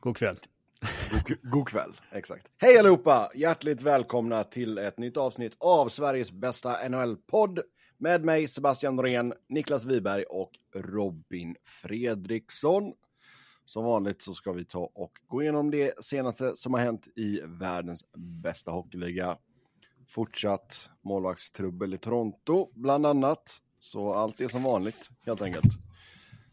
God kväll. God, god kväll, exakt. Hej allihopa! Hjärtligt välkomna till ett nytt avsnitt av Sveriges bästa NHL-podd med mig Sebastian Norén, Niklas Wiberg och Robin Fredriksson. Som vanligt så ska vi ta och gå igenom det senaste som har hänt i världens bästa hockeyliga. Fortsatt målvaktstrubbel i Toronto, bland annat. Så allt är som vanligt, helt enkelt.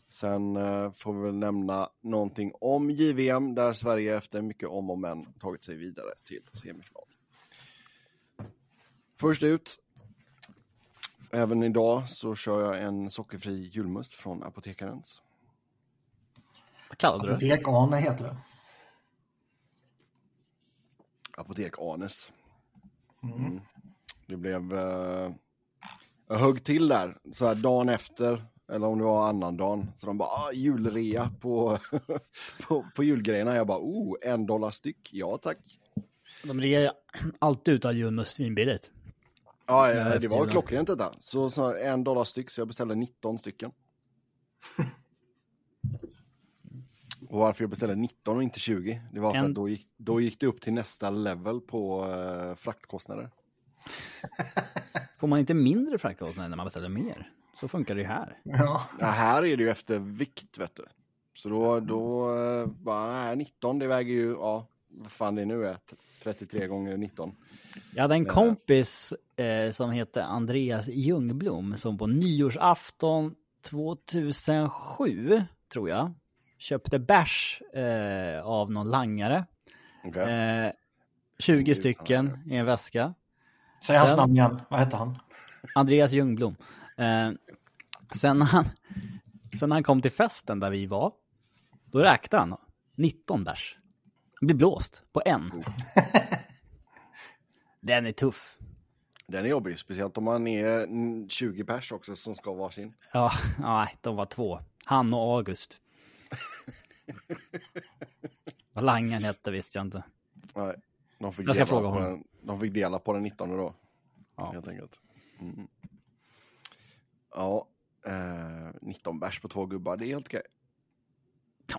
Sen eh, får vi väl nämna någonting om JVM där Sverige efter mycket om och men tagit sig vidare till semifinal. Först ut. Även idag så kör jag en sockerfri julmust från Apotekarens. Vad kallade du det? Apotek-Arne heter det. Apotek Arnes. Mm. Det blev... Eh, jag högg till där, så här dagen efter, eller om det var annan dagen. Så de bara, ah, julrea på, på, på julgrejerna. Jag bara, oh, en dollar styck. Ja, tack. De rear alltid ut all julmust svinbilligt. Ja, Ja, det var klockrent detta. Så, så en dollar styck, så jag beställde 19 stycken. Och varför jag beställde 19 och inte 20, det var för En- att då gick, då gick det upp till nästa level på eh, fraktkostnader. Får man inte mindre fraktkostnader när man beställer mer? Så funkar det ju här. Ja. Ja, här är det ju efter vikt, vet du. Så då, då eh, bara, nej, 19, det väger ju, ja, vad fan det nu är, 33 gånger 19. Jag hade en Ja. kompis eh, som hette Andreas Ljungblom som på nyårsafton 2007, tror jag, köpte bärs eh, av någon langare. Okej. Eh, 20 stycken i en väska. Säg hans namn igen. Vad hette han? Andreas Ljungblom. Eh, sen, när han, sen när han kom till festen där vi var, då räknade han 19 bärs. Han blev blåst på en. Den är tuff. Den är jobbig, speciellt om man är mm, 20 pers också som ska vara sin. Ja, nej, de var två. Han och August. Vad langaren hette visste jag inte. Nej, de fick, Jag ska fråga honom. den, de fick dela på den 19 då, Ja. helt enkelt. Mm. Ja, eh, 19 bärs på två gubbar, det är helt okej.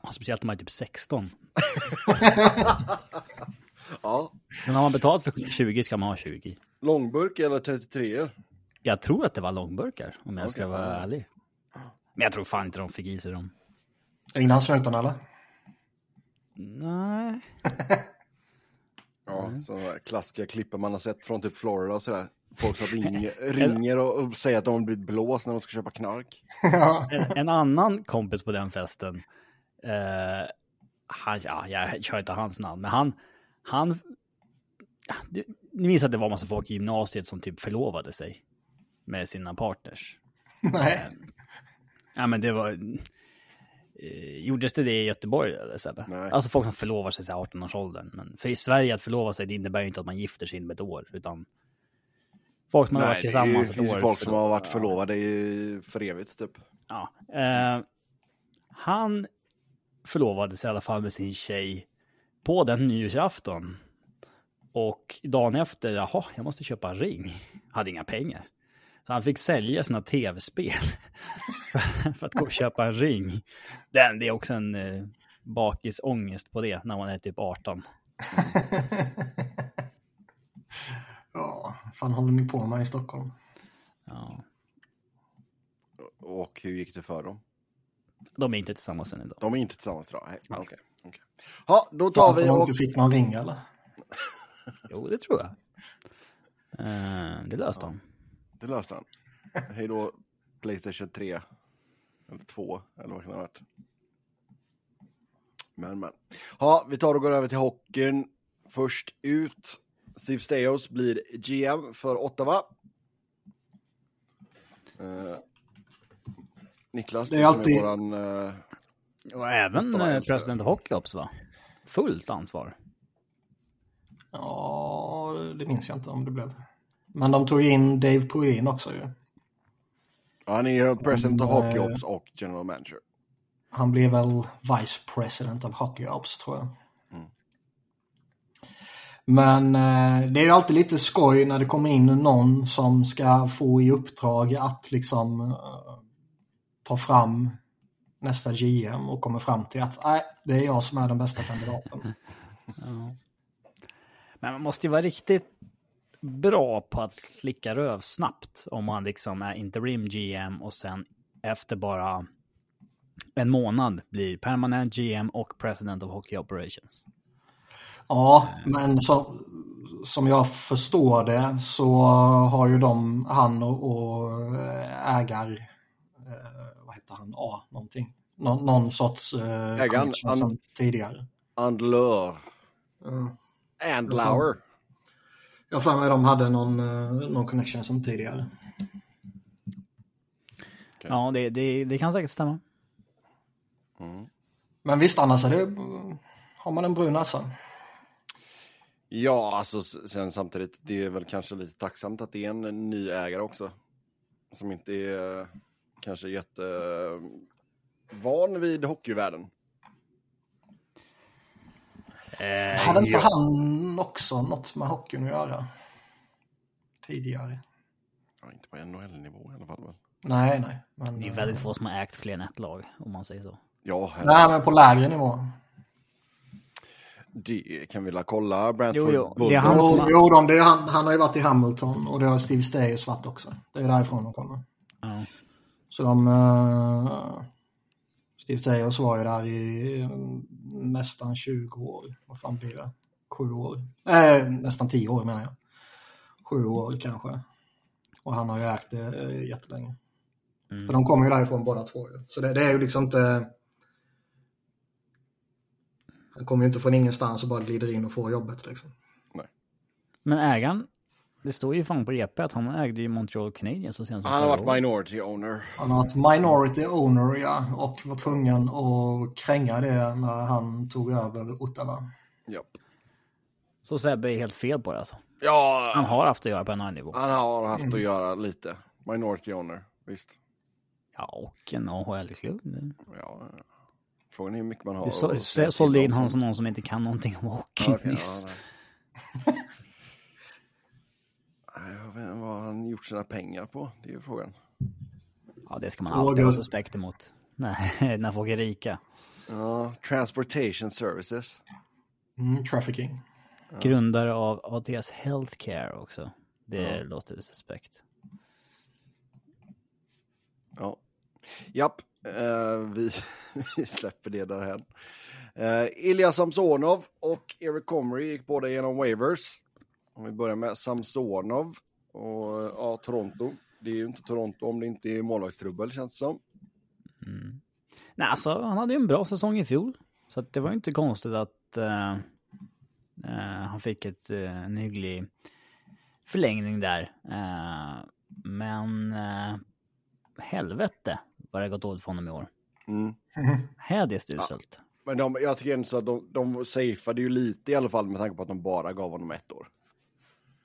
Ja, speciellt om man är typ 16. Ja, Men har man betalt för 20 ska man ha 20. långburk eller 33 Jag tror att det var långburkar, om jag ska Okej, vara ärlig. Men jag tror fan inte de fick i sig dem. Ringde han snuten eller? Nej. Ja, Mm. där klassiska klippen man har sett från typ Florida och sådär. Folk som ringer, ringer och, och säger att de har blivit blåst när de ska köpa knark. ja. En, en annan kompis på den festen, eh, han, ja, jag kör inte hans namn, men han, han, du, ni minns att det var massa folk i gymnasiet som typ förlovade sig med sina partners. Nej. Ja, men det var, eh, gjordes det det i Göteborg eller Sebbe? Nej. Alltså folk som förlovar sig i 18-årsåldern. Men för i Sverige att förlova sig, det innebär ju inte att man gifter sig inom ett år, utan folk man har varit det är ju- tillsammans det ett finns år. folk som har varit förlovade i, för evigt typ. Ja. Eh, han förlovade sig i alla fall med sin tjej på den nyårsafton. Och dagen efter, jaha, jag måste köpa en ring. Hade inga pengar. Så han fick sälja sina tv-spel för att gå och köpa en ring. Den, det är också en eh, bakisångest på det när man är typ 18. ja, fan håller ni på med i Stockholm? Ja. Och hur gick det för dem? De är inte tillsammans än idag. De är inte tillsammans idag? Nej, okej. okej. Ja, då tar vi och... inte fick någon ring eller? Jo, det tror jag. Eh, det löste de. Det löste han. Hej då, Playstation 3. Eller 2, eller vad kan det ha varit. Men, men. Ja, vi tar och går över till hockeyn. Först ut. Steve Staios blir GM för Ottawa. Eh, Niklas, Det är som alltid- våran... eh, Och även Ottawa eh, president Hockey Ops va? Fullt ansvar. Ja, det minns jag inte om det blev. Men de tog in Dave Poulin också ju. ja, han är ju president of Mm, Hockey eh, Ops och general manager. Han blev väl vice president of Hockey Ops tror jag. Men eh, det är ju alltid lite skoj när det kommer in någon som ska få i uppdrag att liksom eh, ta fram nästa GM och kommer fram till att nej, det är jag som är den bästa kandidaten. Ja. Men man måste ju vara riktigt bra på att slicka röv snabbt om man liksom är interim GM och sen efter bara en månad blir permanent GM och president of hockey operations. Ja, men så, som jag förstår det så har ju de, han och, och ägar, eh, vad heter han, A, någonting. Nå, någon sorts eh, han- sedan tidigare. Andlör. Mm. Andlauer. Jag för mig de hade någon, eh, någon connection sedan tidigare. Ja, det, det, det kan säkert stämma. Men visst, annars är det, har man en brun näsa. Ja, alltså sen samtidigt, det är väl kanske lite tacksamt att det är en ny ägare också. Som inte är eh, kanske jätte eh, van vid hockeyvärlden. Eh, Hade inte ja. han också något med hockeyn att göra? Tidigare? Ja, inte på NHL-nivå i alla fall väl. Nej, nej. Men, Det är väldigt få som har ägt fler än ett lag, om man säger så. Ja, här, Nej, men på lägre nivå. Det kan vi la kolla. Brantford Jo, jo, det är han Jo, som jo de, det är han, han har ju varit i Hamilton och det har Steve Stayers varit också. Det är därifrån de kommer. Ja. Så de... Uh, Steve Stayers var ju där i eh, nästan 20 år. Vad fan blir det? Sju år? Eh, nästan 10 år menar jag. Sju år kanske. Och han har ju ägt det eh, jättelänge. Mm. För de kommer ju därifrån båda två. Så det, det är ju liksom inte... Han kommer ju inte från ingenstans och bara glider in och får jobbet liksom. Men ägaren, det står ju fan på repet att han ägde ju Montreal Canadiens så sent som Han har varit året. minority owner. Han har varit minority owner ja, och var tvungen att kränga det när han tog över Ottawa. Japp. Så Sebbe är helt fel på det alltså. Ja, Han har haft att göra på en annan nivå. han har haft att göra lite. Minority owner, visst. Ja, och en AHL-klubb. Ja, frågan är hur mycket man har. Du så, så, sålde in som- honom som någon som inte kan någonting om hockey Ja, okej, nyss. ja, nej. Nej, Jag vet inte vad han gjort sina pengar på. Det är ju frågan. Ja, det ska man alltid ha suspekt emot. Nej, när folk är rika. Ja, transportation services. Mm, trafficking. Grundare av ATS Healthcare också. Det låter suspekt. Ja. Japp, Uh, vi, vi släpper det därhän. Uh, eh, Ilja Samsonov och Eric Comrie gick båda igenom waivers. Om vi börjar med Samsonov och ja, Toronto. Det är ju inte Toronto om det inte är målvaktstrubbel känns det som. Mm. Nej, alltså han hade ju en bra säsong i fjol. Så att det var ju inte konstigt att uh, han fick ett, en hygglig förlängning där. Men helvete vad det har gått dåligt för honom i år. Mm. Här är det uselt. Men de, jag tycker ändå så att de, de safeade ju lite i alla fall med tanke på att de bara gav honom ett år.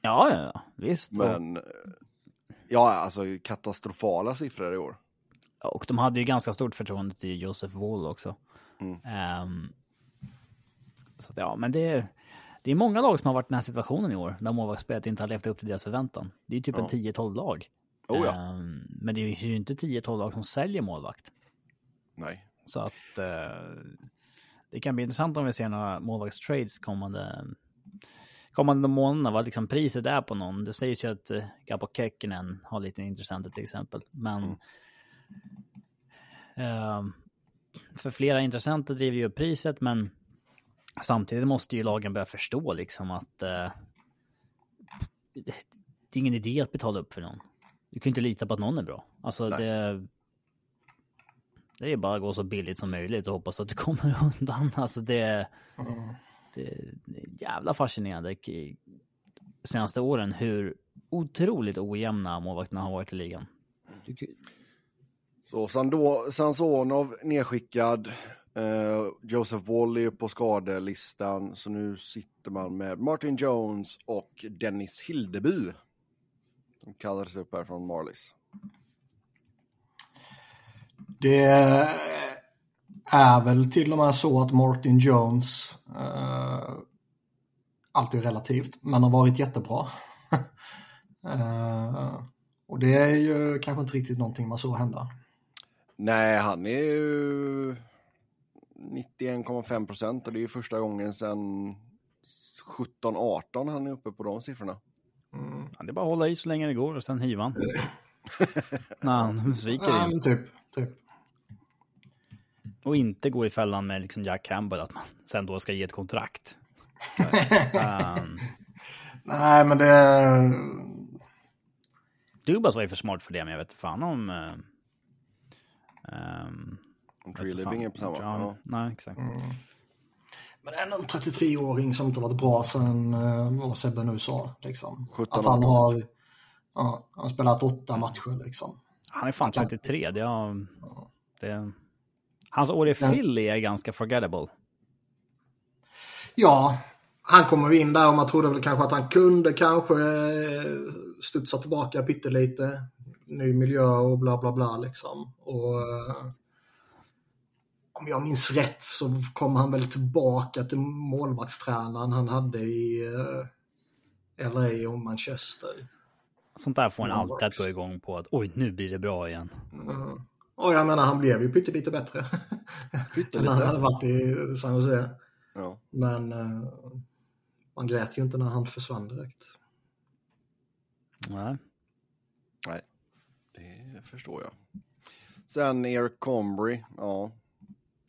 Ja, ja, ja, visst. Men ja, alltså katastrofala siffror i år. och de hade ju ganska stort förtroende till Joseph Wall också. Mm. Ehm, så att, ja, men det är, det är många lag som har varit i den här situationen i år, där målvaktsspelet inte har levt upp till deras förväntan. Det är ju typ en 10-12 lag. Oh ja, Ehm, men det är ju inte 10-12 lag som säljer målvakt. nej. Så att eh, det kan bli intressant om vi ser några målvaktstrades kommande, kommande månaderna. Vad liksom priset är på någon. Det sägs ju att uh, Gabo Kekkonen har lite intressanta till exempel. Men Mm. ehm, för flera intressenter driver ju upp priset, men samtidigt måste ju lagen börja förstå liksom att eh, det, det är ingen idé att betala upp för någon. Du kan ju inte lita på att någon är bra. Alltså Nej. det... Det är bara att gå så billigt som möjligt och hoppas att du kommer undan. Alltså det... Mm. Det, det är jävla fascinerande i senaste åren hur otroligt ojämna målvakterna har varit i ligan. Du- Så Sando, Sansonov nedskickad. Eh, Joseph Wall är på skadelistan. Så nu sitter man med Martin Jones och Dennis Hildeby. De kallades upp här från Marlies. Det är väl till och med så att Martin Jones, eh, allt är relativt, men har varit jättebra. eh, och det är ju kanske inte riktigt någonting man såg hända. Nej, han är ju 91,5 procent och det är ju första gången sedan 17-18 han är uppe på de siffrorna. Mm. Det är bara att hålla i så länge det går och sen hiva han. När han sviker Ja, in. typ. typ. Och inte gå i fällan med liksom Jack Campbell att man sen då ska ge ett kontrakt. um, Nej, men det... Dubas var ju för smart för det, men jag vet inte fan om... Um, Om Tree Living är på samma. Ja, Ja. Nej, exakt. Men ändå en 33-åring som inte varit bra sen uh, vad Sebbe nu sa. Liksom. 17, Att han 18. har, ja, han har spelat åtta matcher liksom. Han är fan 33. Det har, det, hans år i Philly är ganska forgettable. Ja, han kommer ju in där och man trodde väl kanske att han kunde kanske eh, studsa tillbaka pyttelite. Ny miljö och bla bla bla liksom. Och eh, om jag minns rätt så kom han väl tillbaka till målvaktstränaren han hade i eh, LA och Manchester. Sånt där får en alltid att gå igång på att oj, nu blir det bra igen. Mm. Och jag menar han blev ju pyttelite bättre. än han Pyttelite. hade varit i San Jose. Ja. Men eh, man grät ju inte när han försvann direkt. Nej. Nej, det förstår jag. Sen Eric Combry, ja.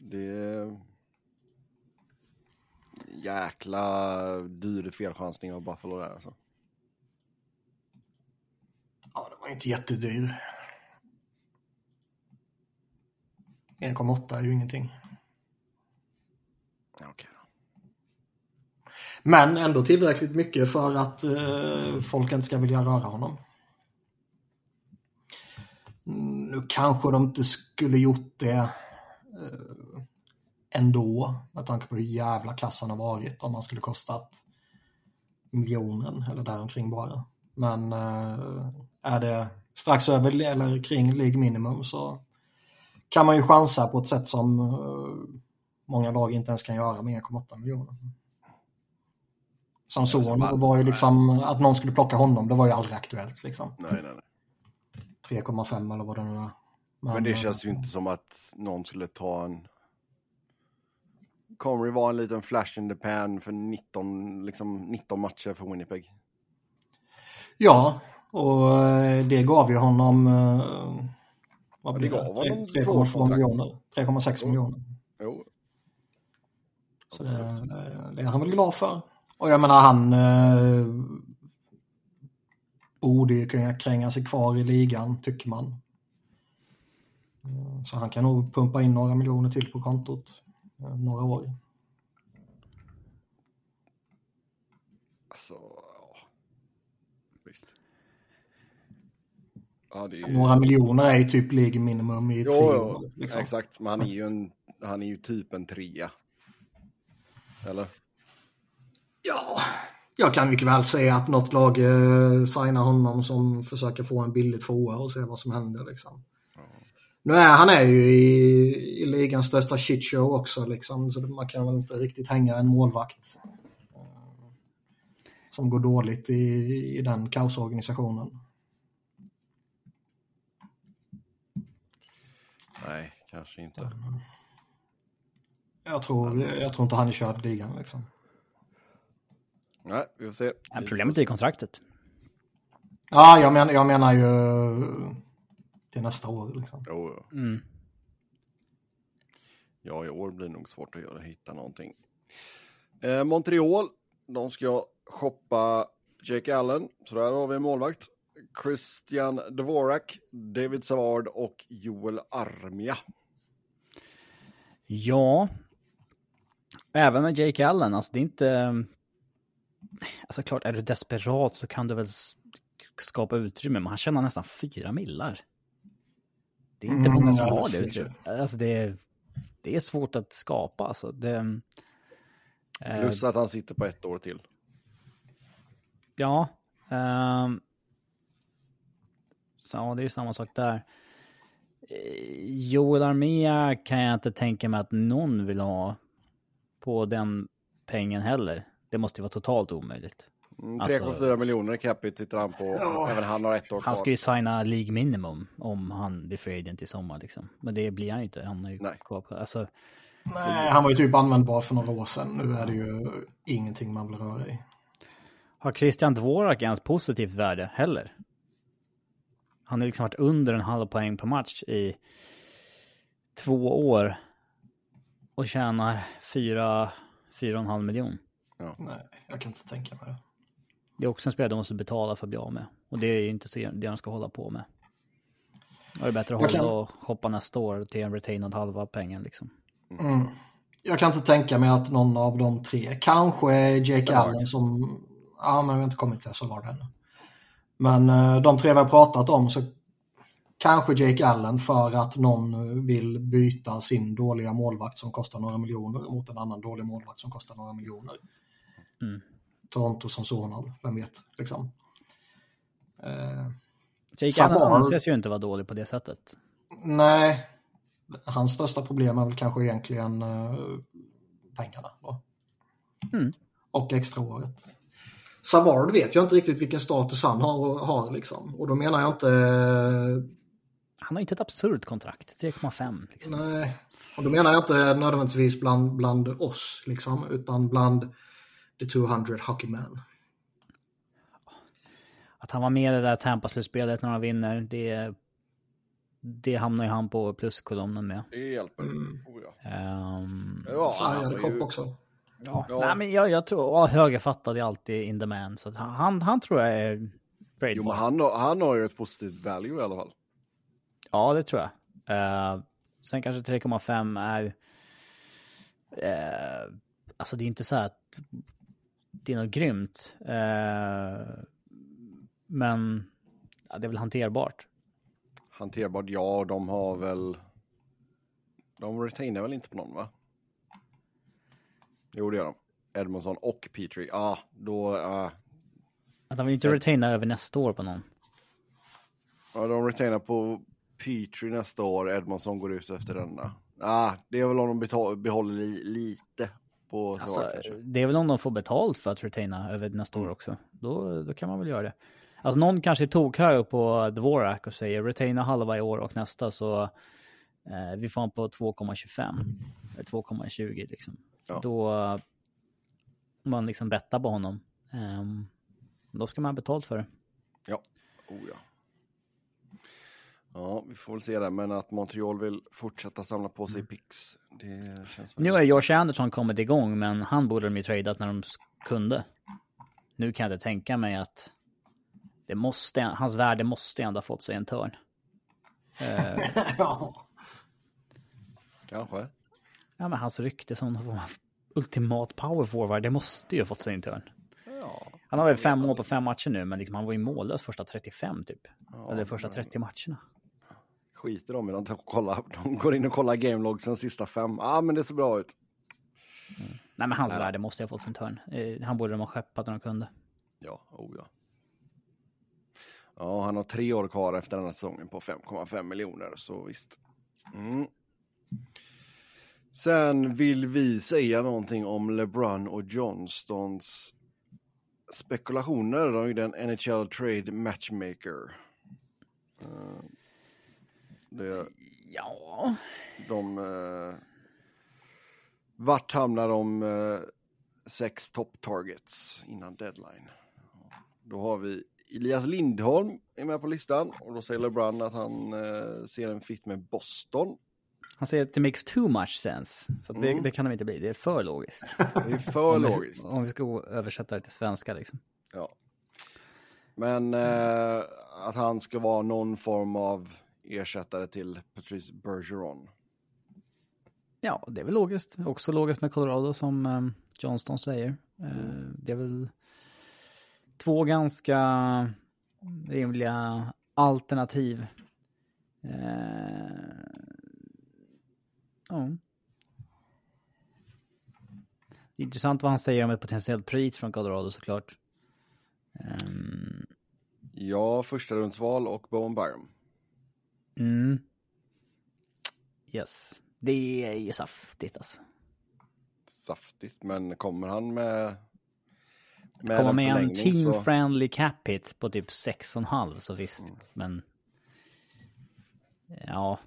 Det är jäkla dyr felchansning av Buffalo där alltså. Ja, det var inte jättedyr. 1,8 är ju ingenting. Okej då. Men ändå tillräckligt mycket för att eh, folk inte ska vilja röra honom. Mm, Nu kanske de inte skulle gjort det ändå med tanke på hur jävla kassan har varit om man skulle kostat miljonen eller däromkring bara. Men eh, är det strax över eller kring League minimum så kan man ju chansa på ett sätt som eh, många lag inte ens kan göra med 1,8 miljoner. Som son var ju liksom att någon skulle plocka honom, det var ju aldrig aktuellt liksom. Nej, nej, nej. 3,5 eller vad det nu är. Men det känns ju inte som att någon skulle ta en... Comrie var en liten flash in the pan för 19, liksom 19 matcher för Winnipeg. Ja, och eh, det gav ju honom... eh, Vad blir det det? gav honom 3,2 tvåårskontrakt. miljoner. 3,6 Jo. miljoner. Jo, Så det, det är han väl glad för. Och jag menar han eh, borde ju kunna kränga sig kvar i ligan tycker man. Eh, Så han kan nog pumpa in några miljoner till på kontot. eh, Några år. alltså... Ja. Visst. Ja, är. Några miljoner är ju typ League minimum i Jo, tre år. Liksom. exakt. Men han är ju en... Han är ju typ en trea. Eller? Ja, jag kan mycket väl säga att något lag eh, signar honom som försöker få en billig tvåa och se vad som händer. Liksom. Nu är han är ju i, i ligans största shitshow också, liksom, så man kan väl inte riktigt hänga en målvakt eh, som går dåligt i, i den kaosorganisationen. Nej, kanske inte. Jag tror, jag tror inte han är körd i ligan. Liksom. Nej, vi får se. Ja, Problemet är kontraktet. Ja, jag, men, jag menar ju till nästa år. Liksom. Jo, jo. Mm. Ja, i år blir det nog svårt att göra, hitta någonting. Eh, Montreal, de ska shoppa Jake Allen. Så där har vi en målvakt. Christian Dvorak, David Savard och Joel Armia. Ja. Även med Jake Allen, alltså det är inte... Alltså klart, är du desperat så kan du väl skapa utrymme, men han tjänar nästan fyra millar. Det är inte Mm, många som är har det utrymmet. Alltså det är, det är svårt att skapa alltså. Det, eh, Plus att han sitter på ett år till. Ja. ehm, så det är ju samma sak där. Eh, Joel Armia kan jag inte tänka mig att någon vill ha på den pengen heller. Det måste ju vara totalt omöjligt. Mm, Alltså- 3,4 miljoner i capita sitter han på. Även han har ett år kvar. Han ska ju signa League minimum om han blir free agent i sommar liksom. Men det blir han ju inte. Han har ju Nej. kvar på... Alltså, Nej, han var ju typ användbar för några år sedan. Nu är det ju ingenting man vill röra i. har Christian Dvorak ens positivt värde heller? Han har liksom varit under en halv poäng per match i två år. Och tjänar fyra, fyra och en halv miljon. Nej, jag kan inte tänka mig det. Det är också en spelare de måste betala för att bli av med. Och det är ju inte så det de ska hålla på med. Då är det bättre att Jag hålla kan- och shoppa nästa år till en retainad halva pengen liksom. Mm. Jag kan inte tänka mig att någon av de tre, kanske Jake Savard. Allen som, ja men vi har inte kommit till Savard ännu. Men eh, de tre vi har pratat om så kanske Jake Allen för att någon vill byta sin dåliga målvakt som kostar några miljoner mot en annan dålig målvakt som kostar några miljoner. Mm. Toronto som Sonal, vem vet liksom. Eh, Jake Allen anses ju inte vara dålig på det sättet. nej, hans största problem är väl kanske egentligen eh, pengarna. Mm. Och extraåret. Savard vet jag inte riktigt vilken status han har, har liksom. Och då menar jag inte... Han har inte ett absurt kontrakt, 3,5 liksom. Nej. Och då menar jag inte nödvändigtvis bland, bland oss liksom, utan bland the 200 hockey men. Att han var med i det där Tampa-slutspelet när han vinner, det, det hamnar ju han på pluskolumnen med. Det hjälper. Mm. Oh, ja. Ehm, Ja, han var kropp ju... också. ja. Ja. Nej, men jag, jag tror, och högerfattad är alltid in the man, så att han, han, tror jag är Jo, men han, har- han har ju ett positivt value i alla fall. Ja, det tror jag. Eh, sen kanske 3,5 är... eh, alltså det är inte så här att det är något grymt. Eh, men ja, det är väl hanterbart. Hanterbart, ja, de har väl... De retainar väl inte på någon, va? Jo, det gör de. Edmondson och Petrie. Ja, ah, då... ah. Att han vill inte retaina över nästa år på någon. ja, de retainar på Petrie nästa år. Edmondson går ut efter denna. Ah, det är väl om de behåller li- lite på Alltså, kanske. det är väl om de får betalt för att retaina över nästa år också. Då, då kan man väl göra det. Alltså någon kanske tog här på Dvorak och säger retaina halva i år och nästa så eh, vi får han på 2,25. Eller 2,20 liksom. Ja. Då man liksom bettar på honom. ehm, då ska man ha betalt för det. Ja, oh ja. Ja, vi får väl se det, men att Montreal vill fortsätta samla på sig pix, det känns. Nu har Josh Anderson kommit igång men han borde de ju tradat när de kunde. Nu kan jag inte tänka mig att det måste, hans värde måste ändå ha fått sig en törn. Eh, ja. Kanske. Ja, men hans rykte som någon ultimat power forward, det måste ju ha fått sig en törn. Ja, Han har väl fem mål på fem matcher nu, men liksom, han var ju mållös första 35 typ. ja, Eller första men 30 matcherna. Skiter de i de och kollar. De går in och kollar gamelogsen de sista fem. Ja, ah, men det ser bra ut. Nej, men hans Nej. värde måste ha fått sin törn. Eh, Han borde de ha skeppat när de kunde. Ja, oh ja. Ja, han har tre år kvar efter den här säsongen på 5,5 miljoner, så visst. Mm. Sen vill vi säga någonting om LeBron och Johnstons spekulationer. De gjorde en NHL Trade Matchmaker. Eh, Det, Ja, de... Uh, vart hamnar de uh, sex top targets innan deadline? Då har vi Elias Lindholm är med på listan och då säger LeBron att han eh, ser en fit med Boston. han säger att det makes too much sense. Så det, Mm. det kan de inte bli. Det är för logiskt. Det är för om, logiskt. vi, om vi ska översätta det till svenska liksom. Ja. Men eh, att han ska vara någon form av ersättare till Patrice Bergeron. Ja, det är väl logiskt. Också logiskt med Colorado som eh, Johnston säger. Eh, det är väl två ganska rimliga alternativ. Eh, ja. Intressant vad han säger om ett potentiellt pris från Colorado såklart. Ehm, Ja, första rundsval och Bowen Byram. Mm. Yes. Det är ju saftigt alltså. Saftigt, men kommer han med Med Komma en med en förlängning så- team-friendly cap hit på typ 6,5 så visst. Mm. Men... Ja,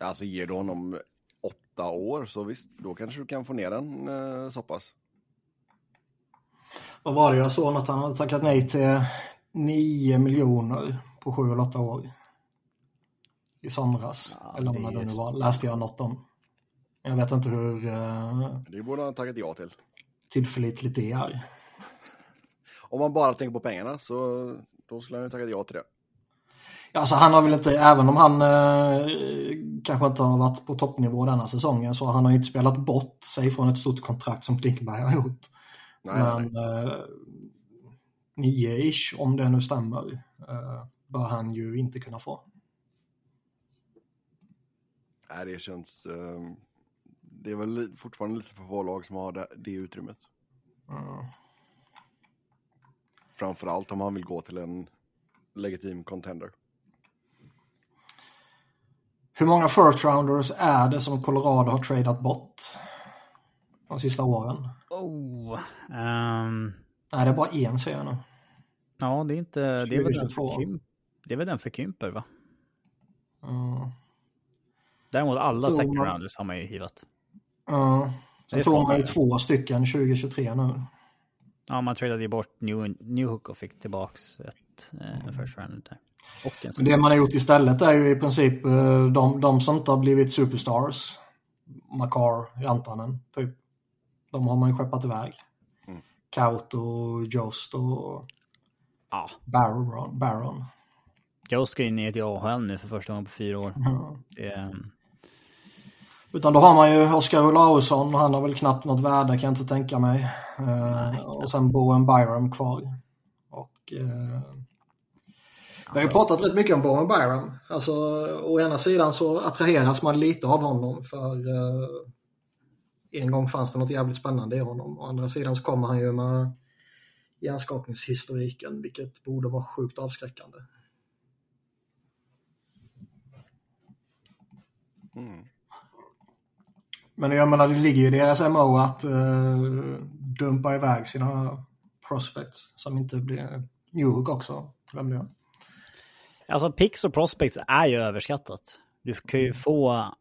Alltså ger du honom åtta år så visst, då kanske du kan få ner den eh, så pass. Vad var det jag såg att han hade tackat nej till 9 miljoner på 7 eller 8 år. I somras. Ja, eller det när det nu var. Läste jag något om. Jag vet inte hur uh, Det borde han ha tackat ja till. tillförlitligt det är. Om man bara tänker på pengarna så då skulle han ju tackat ja till det. Alltså han har väl inte, även om han eh, kanske inte har varit på toppnivå denna säsongen så han har inte spelat bort sig från ett stort kontrakt som Klinkenberg har gjort. Nej, Men eh, nio-ish, om det nu stämmer, eh, bör han ju inte kunna få. Nej, det känns... Eh, det är väl fortfarande lite för få lag som har det, det utrymmet. Mm. Framförallt om han vill gå till en legitim contender. Hur många first rounders är det som Colorado har tradat bort de sista åren? Oh. ehm, Nej, det är bara en ser jag nu. ja, det är inte... Det är väl den 2022. för, Kym, det är väl den för Kymper, va? Mm. Däremot alla second man- rounders har man ju hivat. Ja. Det Sen tog man ju två stycken 2023 nu. Ja, man tradade ju bort New, Newhook och fick tillbaks ett eh, first rounder där. Och det man har gjort istället är ju i princip eh, de, de som inte har blivit superstars. Makar, Rantanen, typ. De har man ju skeppat iväg. Mm. Kauto, Jost och Ja, Baron. Baron. Joe ska in i ett AHL nu för första gången på fyra år. Ja. Det, är- Utan då har man ju Oskar Olausson och han har väl knappt något värde kan jag inte tänka mig. Eh, och sen Bowen Byram kvar. Och eh, vi har ju pratat rätt mycket om Bowen Byram. Alltså å ena sidan så attraheras man lite av honom för eh, en gång fanns det något jävligt spännande i honom. Å andra sidan så kommer han ju med hjärnskakningshistoriken vilket borde vara sjukt avskräckande. Mm. Men jag menar, det ligger ju i deras MO att uh, dumpa iväg sina prospects som inte blir Newhook också. Glömde jag. Alltså picks och prospects är ju överskattat. Du kan ju få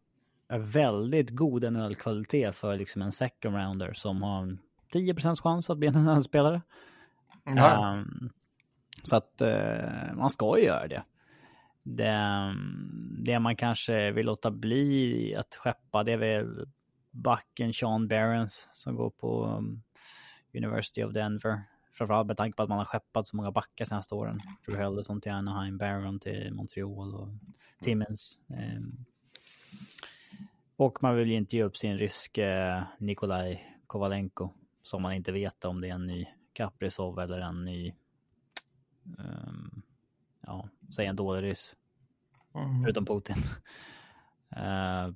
en väldigt god NHL-kvalitet för liksom en second rounder som har en 10% chans att bli en NHL-spelare. Ja. Ehm, så att eh, man ska ju göra det. det. Det man kanske vill låta bli att skeppa det är väl backen Sean Barons som går på um, University of Denver. Framförallt med tanke på att man har skeppat så många backar senaste åren. Drew Helderson till Anaheim, Barron till Montreal och Timmins. Ehm, och man vill ju inte ge upp sin ryske Nikolaj Kovalenko som man inte vet om det är en ny Kaprizov eller en ny, ehm, ja, säg en dålig ryss, Mm. förutom Putin. Eh,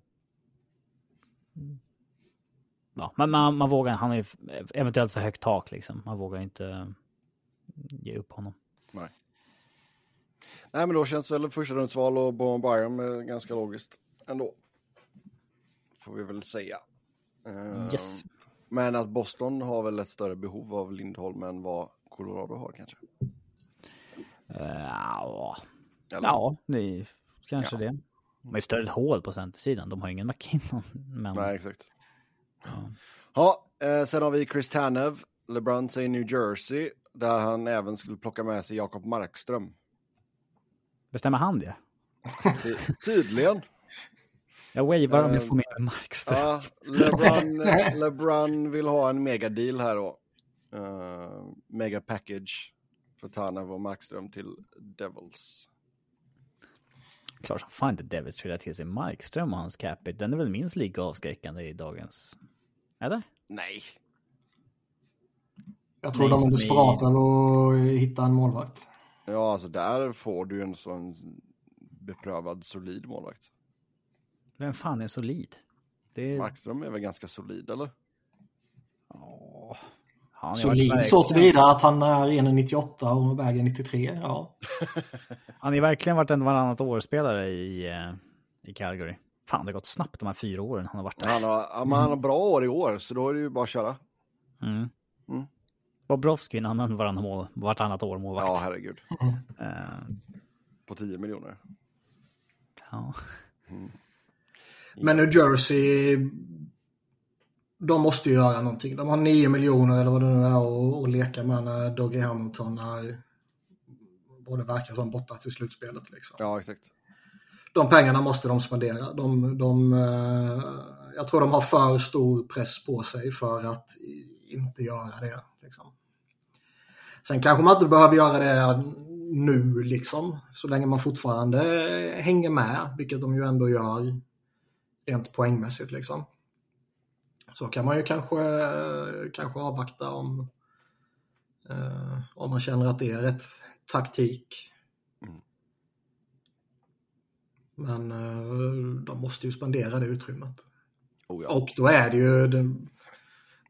ja, men man, man vågar, han är eventuellt för högt tak liksom. Man vågar inte ge upp honom. Nej, men då känns väl första rundsval och Bowen Byram eh, ganska logiskt ändå. Får vi väl säga. Eh, Yes. Men att Boston har väl ett större behov av Lindholm än vad Colorado har kanske. Eh, ja, Eller? ja, det kanske Ja. det. De har ju större hål på centersidan. De har ju ingen McKinnon. Men, Nej, exakt. ja. Ja, eh, sen har vi Chris Tanev. LeBron säger New Jersey, där han även skulle plocka med sig Jakob Markström. Bestämmer han det? Ty tydligen. Jag wavar om jag Eh, får med mig Markström. Ja, LeBron, LeBron vill ha en megadeal här då. Uh, mega package för Tanev och Markström till Devils. Klart som fan inte Devils trillar till sig Markström och hans capita. Den är väl minst lika avskräckande i dagens... Eller? Nej. Jag tror Nej, de är i- desperata över att hitta en målvakt. Ja, alltså där får du en sån beprövad solid målvakt. Vem fan är solid? Det är... Markström är väl ganska solid, eller? Åh. Han Solid så tillvida att han är 1,98 och väger 93. Ja. Han har verkligen varit en varannat år-spelare i, eh, i Calgary. Fan, det har gått snabbt de här fyra åren han har varit där. Han har, men han har bra år i år, så då är det ju bara att köra. Mm. Mm. Bobrovski en annan varannan mål, vartannat år målvakt. Ja, herregud. Eh, På 10 miljoner. ja. Men New Jersey, de måste ju göra någonting. De har 9 miljoner eller vad det nu är att- leka med när Dougie Hamilton är både verkar som borta till slutspelet. Liksom. Ja, exakt. De pengarna måste de spendera. De, de, eh, jag tror de har för stor press på sig för att inte göra det. Liksom. Sen kanske man inte behöver göra det nu, liksom, så länge man fortfarande hänger med, vilket de ju ändå gör rent poängmässigt. Liksom. Så kan man ju kanske, kanske avvakta om, eh, om man känner att det är rätt taktik. Mm. Men eh, de måste ju spendera det utrymmet. Oh, ja. Och då är det ju... Det,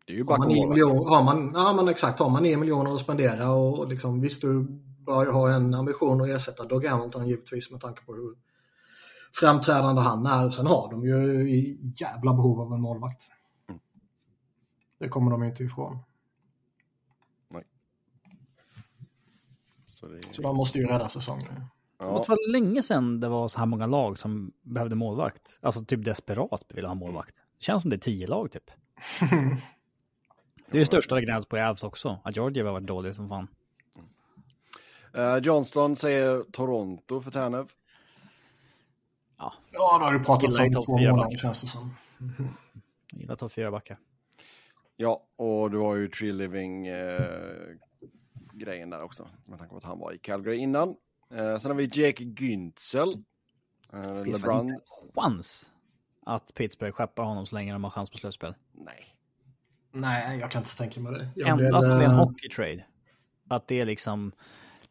det är ju har man och 9 målvakt. miljoner, har man, ja men exakt, har man 9 miljoner att spendera och, och liksom, visst du bör ju ha en ambition att ersätta Doug Hamilton givetvis med tanke på hur framträdande han är. Sen har de ju i jävla behov av en målvakt. Det kommer de inte ifrån. Så det, Så de måste ju rädda säsongen. Det ja, var länge sedan det var så här många lag som behövde målvakt. Alltså typ desperat ville ha målvakt. Det känns som det är tio lag typ. Det är ju största gräns på Avs också. Att Georgia har varit dålig som fan. Eh, Johnston säger Toronto för Tanev. Ja, Ja, det har du pratat om två månader känns det som. jag gillar topp fyra backar. Ja, och du har ju Tree Living eh, grejen där också. Med tanke på att han var i Calgary innan. Eh, sen har vi Jake Güntzel. Eh, Det finns LeBron. inte en chans att Pittsburgh skeppar honom så länge de har chans på slutspel. Nej. Nej, jag kan inte tänka mig det. Jag Endast om det är en eh, hockey-trade. Att det är liksom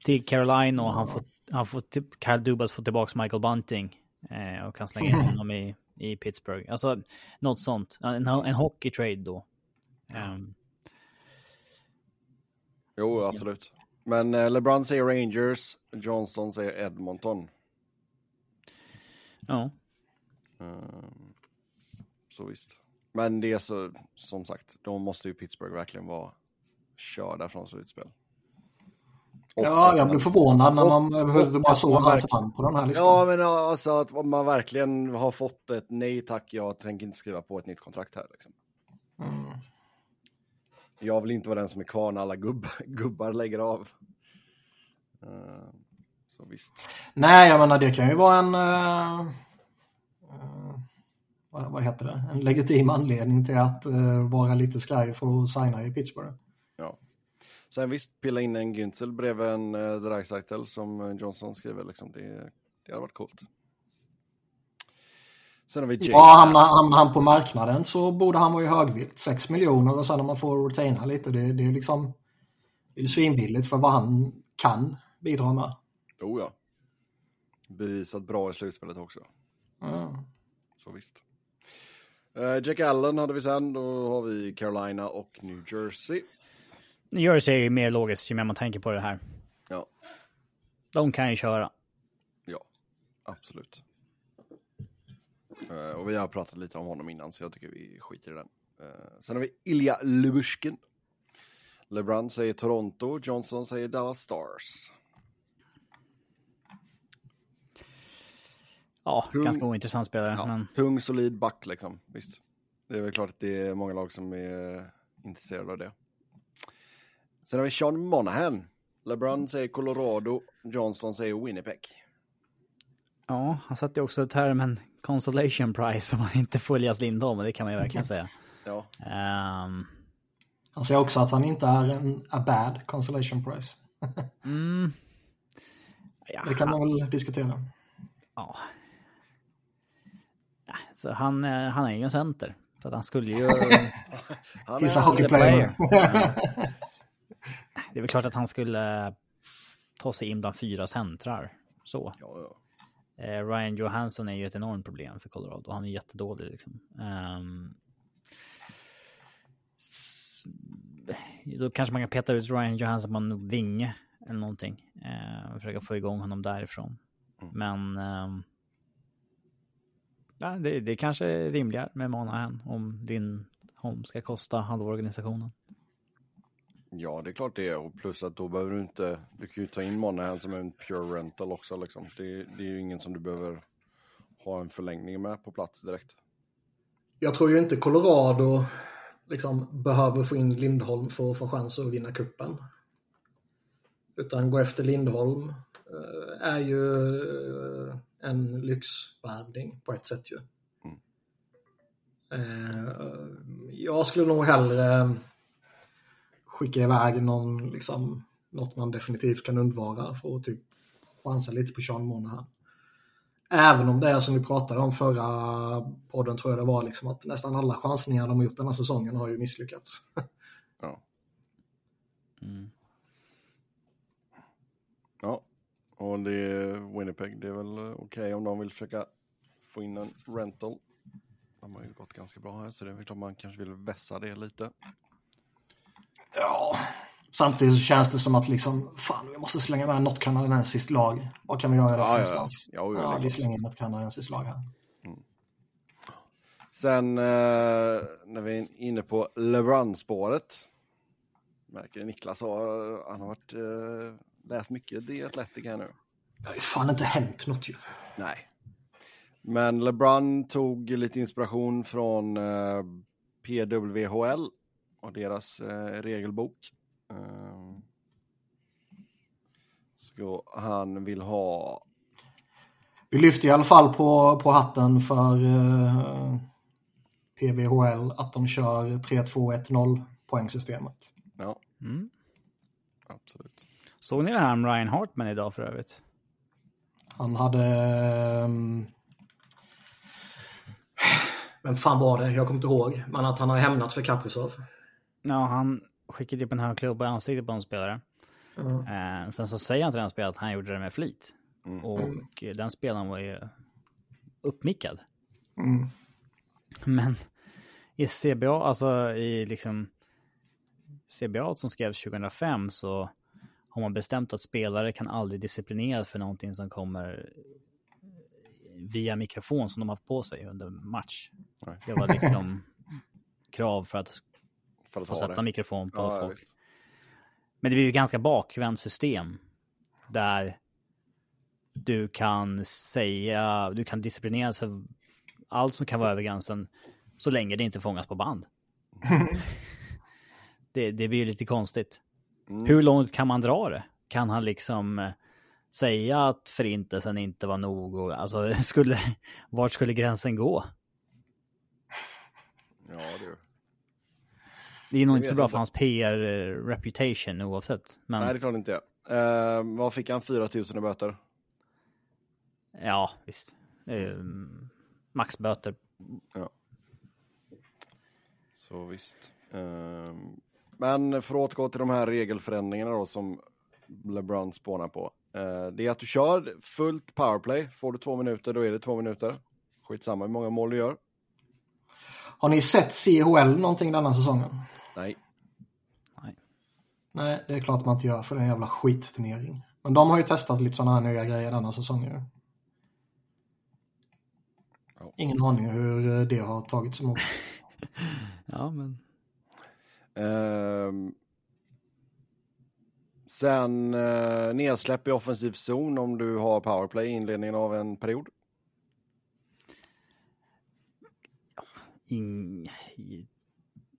till Caroline och han får, han får typ, Kyle Dubas får tillbaka Michael Bunting eh, och kan slänga in honom i, i Pittsburgh. Alltså något sånt. En, en hockey-trade då. Ehm, Jo, absolut. Men eh, LeBron säger Rangers. Johnston säger Edmonton. ja. Eh, så visst. Men det är så, som sagt, de måste ju Pittsburgh verkligen vara körda från slutspel. Och- Ja, jag blev förvånad när man överhuvudtaget bara såg hans verkligen- namn på den här listan. Ja, men alltså att man verkligen har fått ett nej tack, jag tänker inte skriva på ett nytt kontrakt här. Liksom. Mm. Jag vill inte vara den som är kvar när alla gubbar, gubbar lägger av. Eh, så visst. Nej, jag menar det kan ju vara en... eh, eh, vad, vad heter det? En legitim anledning till att vara lite skraj för att signa i Pittsburgh. Ja. Sen visst, pilla in en Güntzel bredvid en uh, Dreisaitl som Johnson skriver. Liksom. Det, det hade varit coolt. Sen har vi Jake. Ja, hamnar, hamnar han på marknaden så borde han vara i högvilt. 6 miljoner och sen när man får retaina lite, det, det är ju liksom... Det är ju svinbilligt för vad han kan bidra med. Oh ja. Bevisat bra i slutspelet också. Mm. Så visst. Uh, Jack Allen hade vi sen. Då har vi Carolina och New Jersey. New Jersey är ju mer logiskt ju mer man tänker på det här. Ja, De kan ju köra. ja absolut. Eh, och vi har pratat lite om honom innan så jag tycker vi skiter i den. Eh, sen har vi Ilja Lubushkin. LeBron säger Toronto, Johnson säger Dallas Stars. Ja, Tung- ganska ointressant spelare. Ja, Men Tung, solid back liksom. Visst. Det är väl klart att det är många lag som är intresserade av det. Sen har vi Sean Monahan. LeBron säger Colorado, Johnston säger Winnipeg. ja, han satte ju också termen consolation prize om man inte får Elias Lindholm, det kan man ju verkligen säga. Ja, Ehm, Han säger också att han inte är en a bad consolation prize. mm, ja, Det kan man väl diskutera. ja. Ja, Så han, eh, han är ju en center. Så att han skulle ju... han är, hockey the player. Det är väl klart att han skulle ta sig in bland fyra centrar. Så. ja, ja. Eh, Ryan Johansson är ju ett enormt problem för Colorado. Han är jättedålig liksom. S- då kanske man kan peta ut Ryan Johansson på en vinge eller någonting. Eh, och försöka få igång honom därifrån. Mm. Men ehm, ja, det, det kanske är rimligare med Monahan om din Holm ska kosta halva organisationen. Ja, det är klart det är. Och plus att då behöver du inte... Du kan ju ta in Monahan som en pure rental också. Liksom. Det, det är ju ingen som du behöver ha en förlängning med på plats direkt. Jag tror ju inte Colorado liksom behöver få in Lindholm för att få chans att vinna kuppen. Utan gå efter Lindholm eh, är ju eh, en lyxvärvning på ett sätt ju. Mm. Eh, Jag skulle nog hellre skicka iväg någon, liksom, något man definitivt kan undvara för att typ chansa lite på Sean Monahan. Även om det är som vi pratade om förra podden tror jag det var liksom att nästan alla chansningar de har gjort den här säsongen har ju misslyckats. Ja. Mm. Ja, och det är Winnipeg. Det är väl okej om de vill försöka få in en rental. De har ju gått ganska bra här så det är väl klart man kanske vill vässa det lite. Ja, samtidigt så känns det som att liksom, fan vi måste slänga med något kanadensiskt lag. Vad kan vi göra Ja, någonstans? Ja, ja, Ja, vi slänger in ett kanadensiskt lag här. Sen eh, när vi är inne på LeBron-spåret. Märker Niklas har, han har varit, eh, läst mycket The Athletic här nu. Det har ju fan inte hänt något ju. Nej. Men LeBron tog lite inspiration från eh, PWHL och deras eh, regelbok. Eh, så han vill ha, Vi lyfter i alla fall på, på hatten för eh, PVHL att de kör 3-2-1-0 poängsystemet. ja, Mm. absolut. Såg ni det här med Ryan Hartman idag för övrigt? Han hade... ehm, Vem fan var det? Jag kommer inte ihåg. Men att han har hämnat för Kaprizov. Ja, han skickade upp en hög klubba i ansiktet på en spelare. Eh, sen så säger han till den spelaren att han gjorde det med flit. Mm. Och eh, den spelaren var ju uppmickad. Mm. Men i CBA, alltså i liksom CBA som skrevs 2005 så har man bestämt att spelare kan aldrig disciplineras för någonting som kommer via mikrofon som de haft på sig under match. Nej. Det var liksom krav för att För att få sätta det. mikrofon på Ja, ja, folk. visst. Men det blir ju ganska bakvänt system där du kan säga, du kan disciplineras för allt som kan vara över gränsen så länge det inte fångas på band. det, det blir ju lite konstigt. Mm. Hur långt kan man dra det? Kan han liksom eh, säga att förintelsen inte var nog? Och, alltså, skulle, vart skulle gränsen gå? Ja, du. Det är nog Jag inte så bra inte. för hans PR-reputation oavsett. Men Nej, det är klart inte jag. Eh, vad fick han? 4 000 i böter? ja, visst. Mm, maxböter. Så visst. Ehm, men för att återgå till de här regelförändringarna då som LeBron spånar på. Eh, det är att du kör fullt powerplay. Får du två minuter, då är det två minuter. Skitsamma hur många mål du gör. Har ni sett CHL någonting denna säsongen? Nej. Nej, det är klart man inte gör för det är en jävla skitturnering. Men de har ju testat lite sådana här nya grejer denna säsongen. Ja. Ingen aning hur det har tagits emot. Ja, men Ehm, sen uh, nedsläpp i offensiv zon om du har powerplay i inledningen av en period. ing,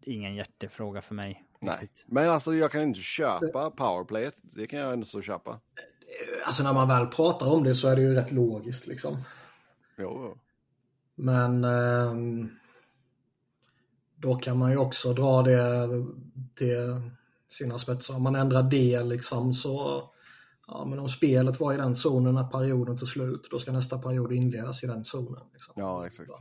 ingen hjärtefråga för mig. Nej, riktigt. men alltså jag kan inte köpa powerplayet. Det kan jag ändå så köpa. Alltså när man väl pratar om det så är det ju rätt logiskt liksom. Jo, jo. Men ehm, då kan man ju också dra det till sina spetsar. Om man ändrar det liksom så, ja men om spelet var i den zonen när perioden tog slut, då ska nästa period inledas i den zonen. Liksom. Ja, exakt. Så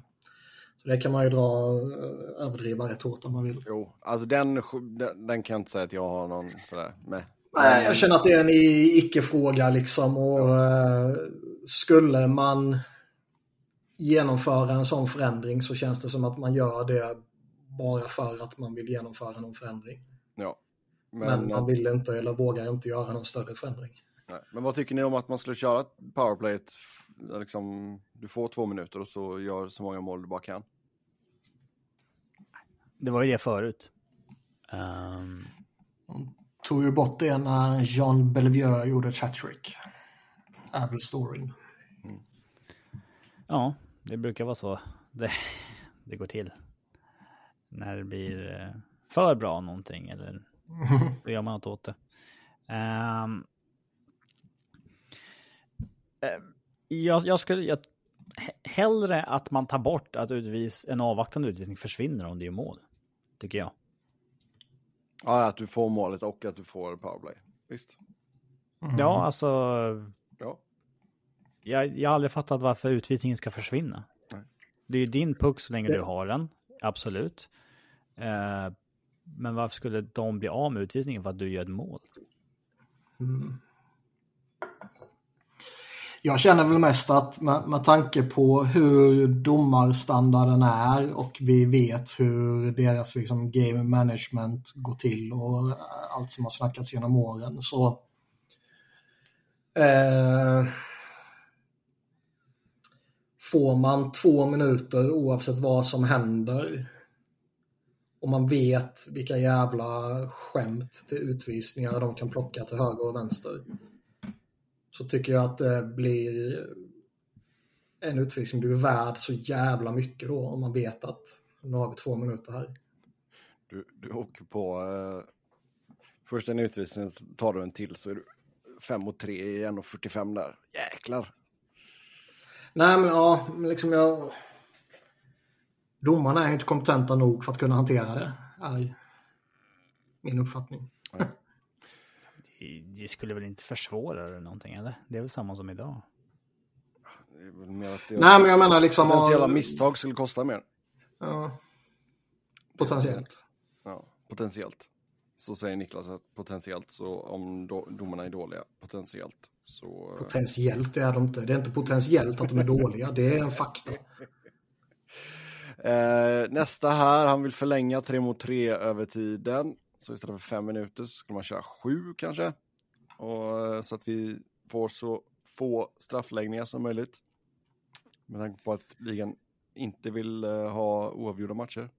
det kan man ju dra, eh, överdriva rätt hårt om man vill. Jo, alltså den, den, den kan jag inte säga att jag har någon sådär med. Nej, jag känner att det är en icke-fråga liksom och eh, skulle man genomföra en sån förändring så känns det som att man gör det bara för att man vill genomföra någon förändring. Ja. Men, Men, man vill inte eller vågar inte göra någon större förändring. nej. men vad tycker ni om att man skulle köra powerplayet? Liksom, du får två minuter och så gör så många mål du bara kan. Det var ju det förut. Ehm, tog ju bort det när Jean Bellevue gjorde ett hattrick. Är väl storyn. Ja, det brukar vara så det, det går till. När det blir eh, för bra någonting eller då gör man något åt det. Um, jag, jag skulle... Jag, hellre att man tar bort att utvis, en avvaktande utvisning försvinner om det är mål. Tycker jag. Ja, att du får målet och att du får powerplay. Visst. Mm. Ja, alltså. Ja. Jag, jag har aldrig fattat varför utvisningen ska försvinna. Nej. Det är ju din puck så länge det... du har den. Absolut. Eh, men varför skulle de bli av med utvisningen för att du gör ett mål? Mm. Jag känner väl mest att med, med tanke på hur domarstandarden är och vi vet hur deras liksom, game management går till och allt som har snackats genom åren så eh, får man två minuter oavsett vad som händer och man vet vilka jävla skämt till utvisningar de kan plocka till höger och vänster så tycker jag att det blir en utvisning blir värd så jävla mycket då om man vet att nu har vi två minuter här. Du, du åker på eh, först en utvisning, tar du en till så är du fem mot tre i 1.45 där. Jäklar! Nej men ja, liksom jag... Domarna är inte kompetenta nog för att kunna hantera det, är min uppfattning det skulle väl inte försvåra det någonting, eller? Det är väl samma som idag? Nej, men jag menar liksom... Potentiella och... misstag skulle kosta mer. Ja. Potentiellt. Ja, potentiellt. Så säger Niklas att potentiellt så om do domarna är dåliga, potentiellt så... Potentiellt är de inte. Det är inte potentiellt att de är dåliga, det är en fakta. Eh, nästa här, han vill förlänga 3 mot 3 över tiden. Så istället för fem minuter så skulle man köra sju kanske. Och, eh, så att vi får så få straffläggningar som möjligt. Med tanke på att ligan inte vill uh, ha oavgjorda matcher.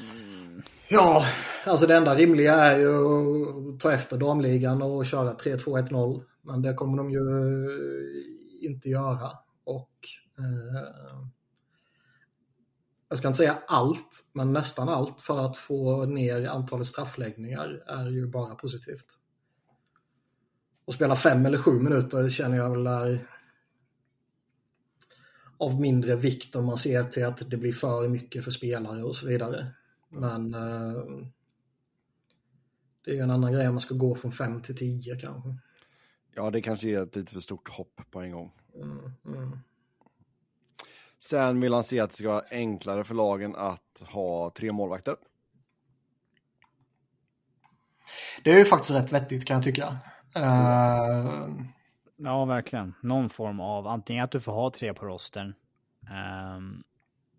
Mm. Ja, alltså det enda rimliga är ju att ta efter damligan och köra 3-2-1-0. Men det kommer de ju eh, inte göra. Och eh, jag ska inte säga allt, men nästan allt för att få ner antalet straffläggningar är ju bara positivt. Och spela fem eller sju minuter känner jag väl är av mindre vikt om man ser till att det blir för mycket för spelare och så vidare. Men eh, det är ju en annan grej om man ska gå från fem till tio kanske. Ja, det kanske är ett lite för stort hopp på en gång. Mm, mm. Sen vill han se att det ska vara enklare för lagen att ha tre målvakter. Det är ju faktiskt rätt vettigt kan jag tycka. Uh... Ja, verkligen. Någon form av antingen att du får ha tre på rosten. Um,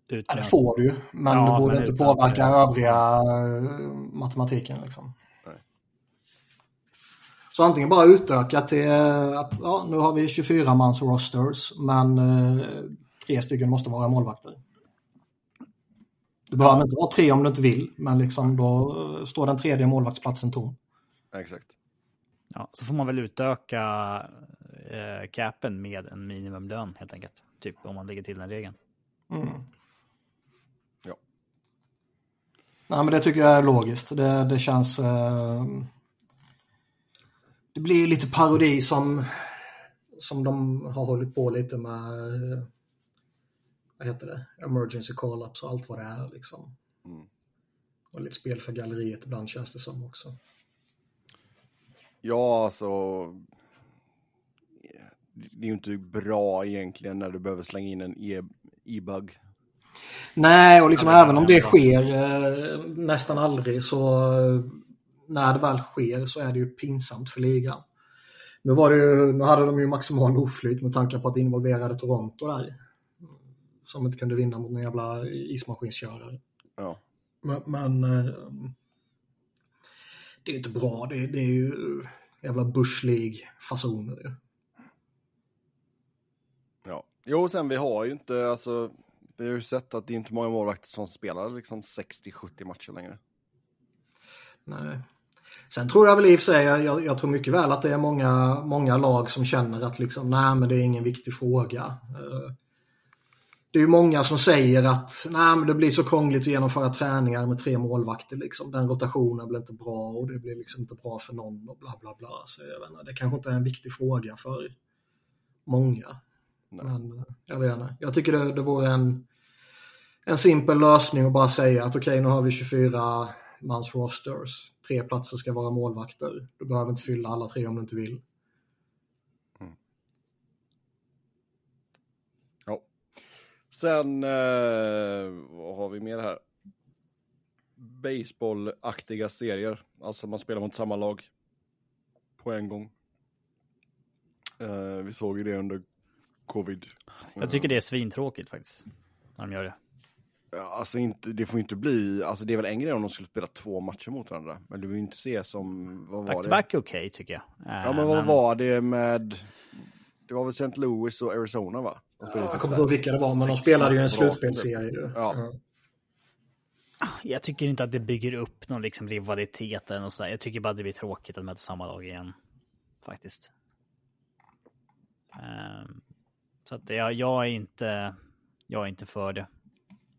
utan... Ja, det får du ju, men ja, det borde men inte påverka det. övriga uh, matematiken. Liksom. Så antingen bara utöka till att ja, nu har vi 24 mans rosters, men uh, tre stycken måste vara målvakter. Du behöver inte ha tre om du inte vill, men liksom då står den tredje målvaktsplatsen tom. Exakt. Ja, så får man väl utöka eh, capen med en minimumlön helt enkelt. Typ om man lägger till den regeln. Mm. Ja. Nej, men det tycker jag är logiskt. Det, det känns... Eh, det blir lite parodi som, som de har hållit på lite med vad heter det, emergency call-ups och allt vad det är liksom. Mm. Och lite spel för galleriet ibland känns det som också. Ja, alltså. Det är ju inte bra egentligen när du behöver slänga in en e- e-bug. Nej, och liksom även om det sker eh, nästan aldrig så eh, när det väl sker så är det ju pinsamt för ligan. Nu, var det ju, nu hade de ju maximal oflyt med tanke på att det involverade Toronto där som inte kunde vinna mot en jävla ismaskinskörare. Ja. Men, men eh, det är inte bra. Det, det är ju jävla Bush League-fasoner. Ja, jo sen vi har ju inte, alltså, vi har ju sett att det är inte många målvakter som spelar liksom 60-70 matcher längre. Nej. Sen tror jag väl i och för sig, jag, jag tror mycket väl att det är många, många lag som känner att liksom, nej men det är ingen viktig fråga. Eh, det är ju många som säger att nej, men det blir så krångligt att genomföra träningar med tre målvakter. Liksom. Den rotationen blir inte bra och det blir liksom inte bra för någon och bla bla bla. Så jag inte, det kanske inte är en viktig fråga för många. Nej. Men eh, jag vet inte. Jag tycker det, det vore en, en simpel lösning att bara säga att okej, nu har vi 24 mans rosters. Tre platser ska vara målvakter. Du behöver inte fylla alla tre om du inte vill. Ja. Sen, eh, vad har vi mer här? Baseballaktiga serier. Alltså man spelar mot samma lag på en gång. Eh, vi såg ju det under covid. Jag tycker det är svintråkigt faktiskt. När de gör det. Ja, Alltså inte, det får inte bli, alltså det är väl en grej om de skulle spela två matcher mot varandra. Men du vill ju inte se som, vad var Back det? back är okej tycker jag. Ja men vad var det med, det var väl St. Louis och Arizona va? De spelade Jag typ kommer där. inte ihåg vilka det var, men de spelade ju en slutspelsserie. Ja. Jag tycker inte att det bygger upp någon liksom rivalitet eller något sådär. Jag tycker bara det blir tråkigt att möta samma lag igen. Faktiskt. Ehm, så att jag, jag är inte, jag är inte för det.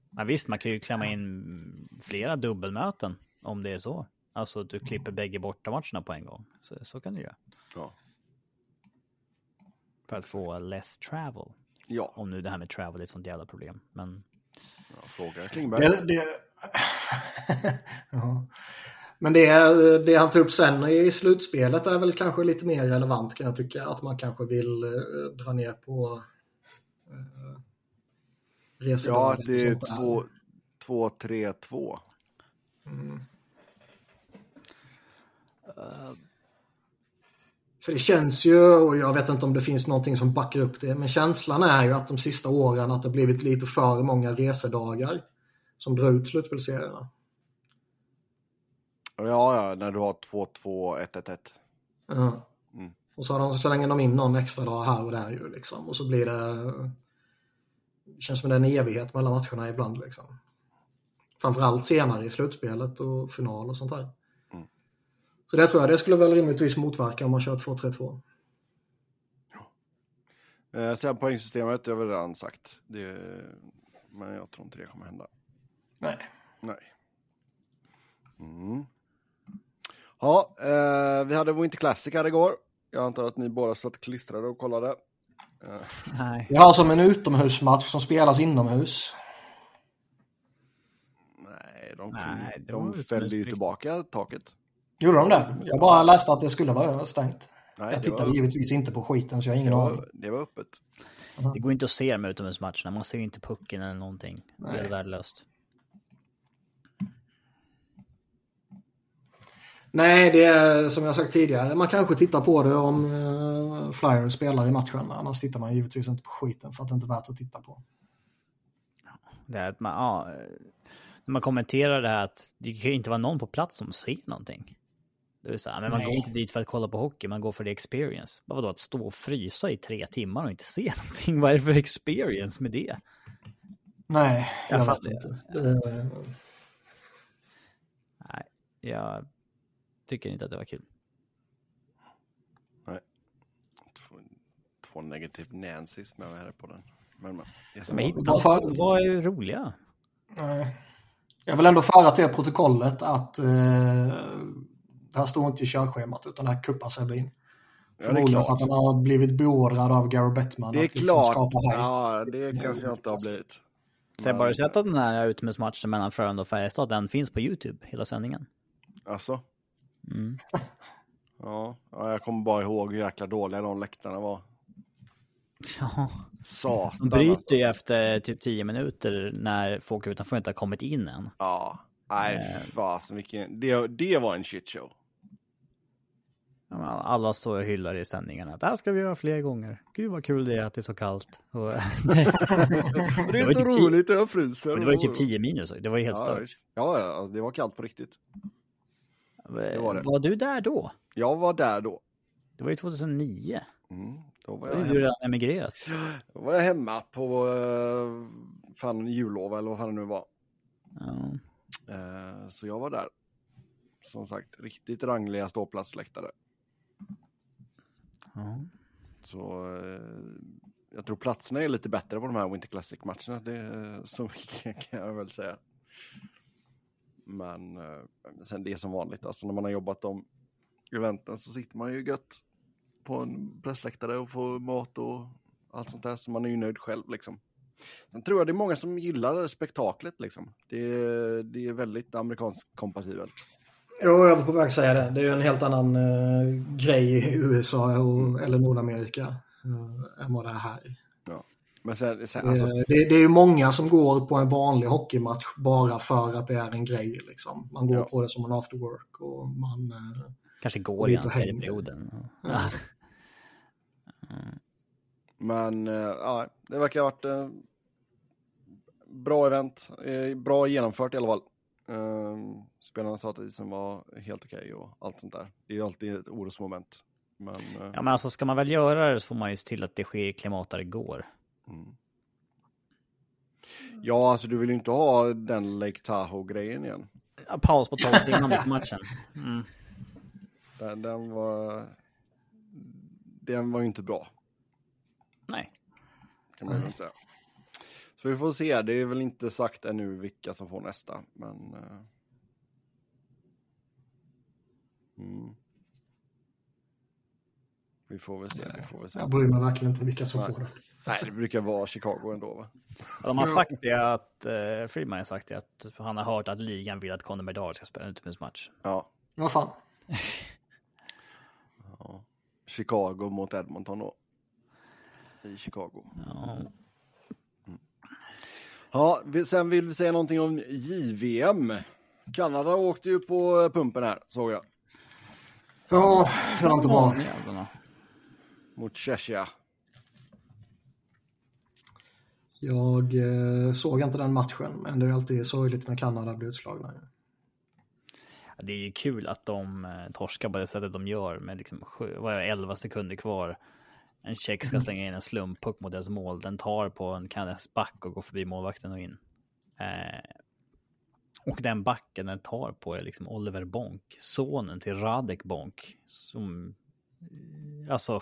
Men visst, man kan ju klämma in flera dubbelmöten om det är så. Alltså att du klipper bägge bortamatcherna på en gång. Så, så kan du göra. Ja. För att få less travel. Ja, Om nu det här med travel är ett sånt jävla problem. Men ja fråga Klingberg. Det, det... ja. Men det, det han tar upp sen i slutspelet är väl kanske lite mer relevant kan jag tycka. Att man kanske vill eh, dra ner på uh, Ja, att det är två, två, tre, två. För det känns ju, och jag vet inte om det finns någonting som backar upp det, men känslan är ju att de sista åren att det blivit lite för många resedagar som drar ut slutspelsserierna. Ja, ja, när du har två, två, ett, ett, ett. Ja. Mm. Och så, har de, så slänger de in någon extra dag här och där ju liksom. Och så blir det... Det känns som det är en evighet mellan matcherna ibland liksom. Framförallt senare i slutspelet och final och sånt där. Så det tror jag det skulle väl rimligtvis motverka om man kör 2-3-2. Eh, sen poängsystemet, det har vi redan sagt. Det, men jag tror inte det kommer hända. Nej. Nej. Mm. Ja, eh, vi hade Winter Classic här igår. Jag antar att ni båda satt klistrade och kollade. Eh, nej. Vi har som en utomhusmatch som spelas inomhus. nej, de, Nej, de väl fällde ju tillbaka taket. Gjorde de det? Jag bara läste att det skulle vara stängt. Nej, Jag tittade var, givetvis inte på skiten så jag har ingen det aning. det var öppet. Det går inte att se med utomhusmatcherna. Man ser ju inte pucken eller någonting. Det är Nej. värdelöst. Nej, det är som jag sagt tidigare. Man kanske tittar på det om uh, Flyers spelar i matchen. Annars tittar man givetvis inte på skiten för att det inte är värt att titta på. Det är att man, ja, eh, när man kommenterar det här att det kan ju inte vara någon på plats som ser någonting. Det vill säga, men man Nej. går inte dit för att kolla på hockey, man går för det experience. Vad vadå, att stå och frysa i tre timmar och inte se någonting? Vad är det för experience med det? Nej, jag, Jag vet fattar. inte. Det, Nej, jag tycker inte att det var kul. Två, två negativ Nancys med mig här på den. Men, men, jag Men hitta Vad fan- vad är roliga? nej. Jag vill ändå föra till protokollet att uh, det här står inte i körschemat utan det här kuppar Sebbe in. ja, det är Förmodligen för att han har blivit beordrad av Gary Bettman Det är att liksom klart. Ja, det kanske jag inte har blivit. Så bara du sett att den här utomhusmatchen mellan Frölunda och Färjestad, den finns på YouTube, hela sändningen. Alltså? Mm. Ja, ja, jag kommer bara ihåg hur jäkla dåliga de läktarna var. Ja, Satan de bryter alltså. ju efter typ 10 minuter när folk utanför inte har kommit in än. Ja, nej fasen vilken, det, det var en shitshow. Alla står och hyllar i sändningarna. Det här ska vi göra fler gånger. Gud vad kul det är att det är så kallt. Och, det är var så typ roligt, jag fryser. det var ju typ 10 minus. Det var ju helt ja, stört. ja, ja, alltså, det var kallt på riktigt. var det. Var du där då? Jag var där då. Det var ju 2009. Mm, då, var Då jag du hemma. redan emigrerat. då var jag hemma på uh, fan jullov eller vad fan det nu var. Ja. Eh, så jag var där. som sagt riktigt rangliga ståplatsläktare. Så eh, jag tror platserna är lite bättre på de här Winter Classic-matcherna. Det eh, så mycket kan jag väl säga. Men eh, sen det är som vanligt, alltså när man har jobbat de eventen så sitter man ju gött på en pressläktare och får mat och allt sånt där. Så man är ju nöjd själv liksom. Sen tror jag det är många som gillar spektaklet liksom. Det är, det är väldigt amerikanskt kompatibelt. Jo, jag var på väg att säga det. Det är ju en helt annan uh, grej i USA och, eller Nordamerika uh, än vad det är här. Ja. Men sen, sen, alltså, det, det, det är ju många som går på en vanlig hockeymatch bara för att det är en grej. Liksom. Man går Ja. på det som en after work och man... Uh, Kanske går tredje häng. perioden. Ja. Men eh, ja, det verkar ha varit eh, bra event. Eh, bra genomfört i alla fall. Eh, spelarna sa att isen var helt okej och allt sånt där. Det är ju alltid ett orosmoment. Men, eh, Ja, men alltså ska man väl göra det så får man ju se till att det sker i klimat där det går. mm. ja, alltså du vill ju inte ha den Lake Tahoe-grejen igen. Ja, paus på 12 timmar mitt i matchen. Mm. Den, den var... Den var ju inte bra, Nej. kan man ju inte säga. Så vi får se. Det är väl inte sagt ännu vilka som får nästa, men... eh, Mm. Vi får väl se, vi får väl se. jag bryr mig verkligen inte vilka som Nej. får det. Nej, det brukar vara Chicago ändå, va? Ja, De har Ja. sagt det att, eh, Friedman har sagt det att han har hört att ligan vill att Conor Bedard ska spela en utomhusmatch. Ja. Vad fan. ja. Chicago mot Edmonton då. I Chicago. Ja. Ja, vi- sen vill vi säga någonting om JVM. Kanada åkte ju på pumpen här, såg jag. Ja, det var inte bra. Mot Cheshire. Jag eh, såg inte den matchen, men det är alltid sorgligt när Kanada blir utslagna. Det är ju kul att de eh, torskar på det sättet de gör med liksom sju, vad är det, 11 sekunder kvar. En tjeck ska slänga in en slumppuck mot deras mål. Den tar på en kanadensisk back och går förbi målvakten och in. Eh, och den backen den tar på är liksom Oliver Bonk, sonen till Radek Bonk. Som, eh, alltså,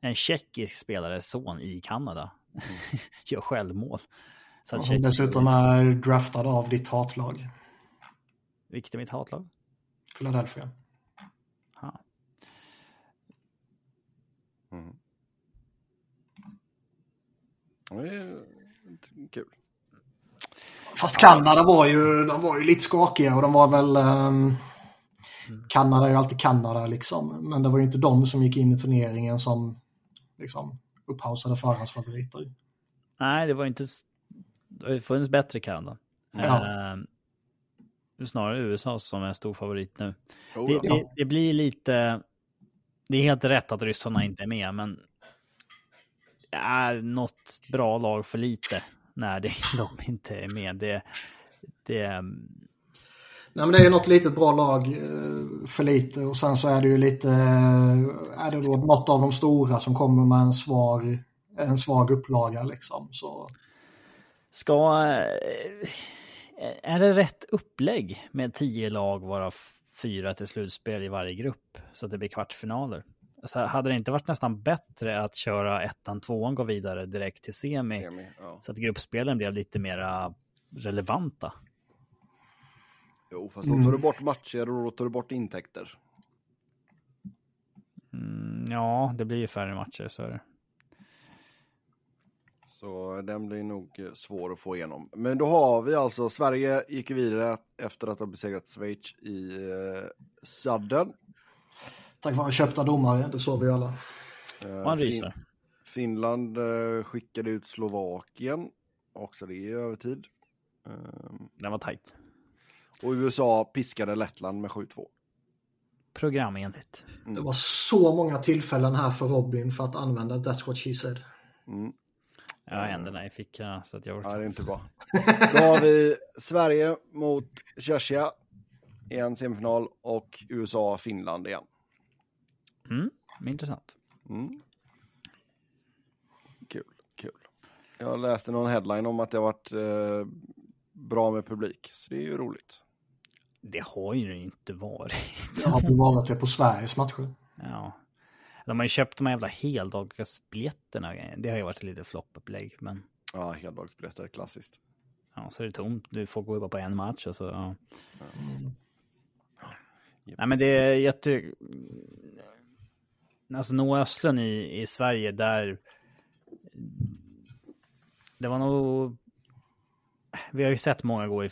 en tjeckisk spelare son i Kanada. Gör självmål. Så att Och Tjeckien- dessutom är draftad av ditt hatlag, Vilket är mitt hatlag? Philadelphia. Ha. Mm. Det är kul. Fast Kanada var ju, de var ju lite skakiga och de var väl... ehm, Kanada är ju alltid Kanada liksom. Men det var ju inte de som gick in i turneringen som liksom upphausade förhandsfavoriter. Nej, det var inte... Det har ju funnits bättre Kanada. Ja. Är snarare USA som är stor favorit nu. Oh, Det, ja. det, det blir lite... Det är helt rätt att ryssarna inte är med, men det är något bra lag för lite när det, de inte är med. Det, det, Nej men det är ju något litet bra lag eh, för lite och sen så är det ju lite, eh, är det då något av de stora som kommer med en svag, en svag upplaga liksom. Så ska... eh, Är det rätt upplägg med tio lag varav fyra till slutspel i varje grupp så att det blir kvartsfinaler? Alltså, hade det inte varit nästan bättre att köra ettan, tvåan, gå vidare direkt till semi Semi, ja. så att gruppspelen blev lite mera relevanta? Jo, fast då tar du bort matcher och då tar du bort intäkter. Mm, ja, det blir ju färre matcher så är det. Så den blir nog eh, svår att få igenom. Men då har vi alltså, Sverige gick vidare efter att ha besegrat Schweiz i eh, Sudden. Tack vare köpta domare, det såg vi alla. Eh, Man Fin- ryser. Finland eh, skickade ut Slovakien, också det i övertid. Eh, Den var tajt. och USA piskade Lettland med 7-2. Programenligt. Det var så många tillfällen här för Robin för att använda That's what she said. Mm. Jag har händerna i fickorna så att jag Ja, orkar. det är inte bra. Då har vi Sverige mot Tjeckien i en semifinal och USA-Finland igen. Mm, intressant. Mm. Kul, kul. Jag läste någon headline om att det har varit eh, bra med publik, så det är ju roligt. Det har ju inte varit. Det har varit det på Sveriges matcher. Ja. De har ju köpt de här jävla heldagsbiljetterna. Det har ju varit lite floppupplägg, men Ja, heldagsbiljetter, klassiskt. ja, så är det tomt. Du får gå bara på en match och så. Ja. Mm. Nej, men det är jätte... Alltså Noah Östlund i, i Sverige, där... Det var nog... Vi har ju sett många gå i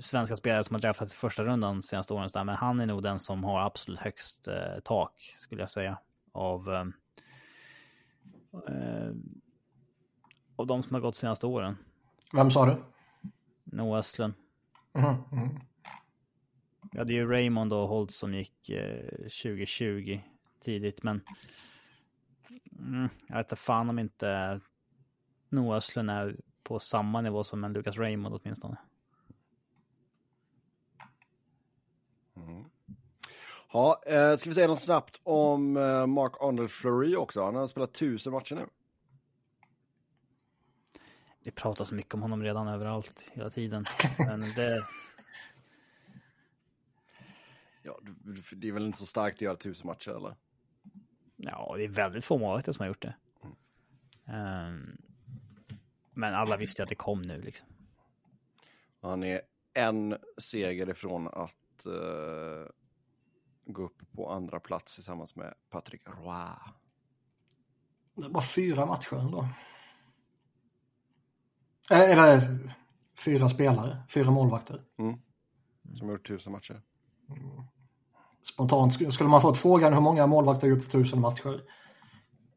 svenska spelare som har draftats i första rundan senaste åren, men han är nog den som har absolut högst eh, tak, skulle jag säga, av... Eh, eh, av de som har gått senaste åren. Vem sa du? Noah Östlund. Mhm, mhm. Vi hade ju Raymond och Holt som gick eh, 2020 tidigt, men mm, jag vet inte fan om inte Noah Östlund är på samma nivå som en Lucas Raymond åtminstone. Ja, eh, ska vi säga något snabbt om eh, Mark Arnold Fleury också? Han har spelat tusen matcher nu. Det pratas så mycket om honom redan överallt hela tiden. Men det, Ja, det är väl inte så starkt att göra tusen matcher eller? Ja, det är väldigt få målvakter som har gjort det. Ehm, men alla visste ju att det kom nu liksom. Han är en seger ifrån att eh, gå upp på andra plats tillsammans med Patrick Roy. Det var fyra matcher ändå. Eh, Eller fyra spelare, fyra målvakter. Som har gjort tusen matcher. Spontant sk- skulle man fått frågan hur många målvakter har gjort tusen matcher.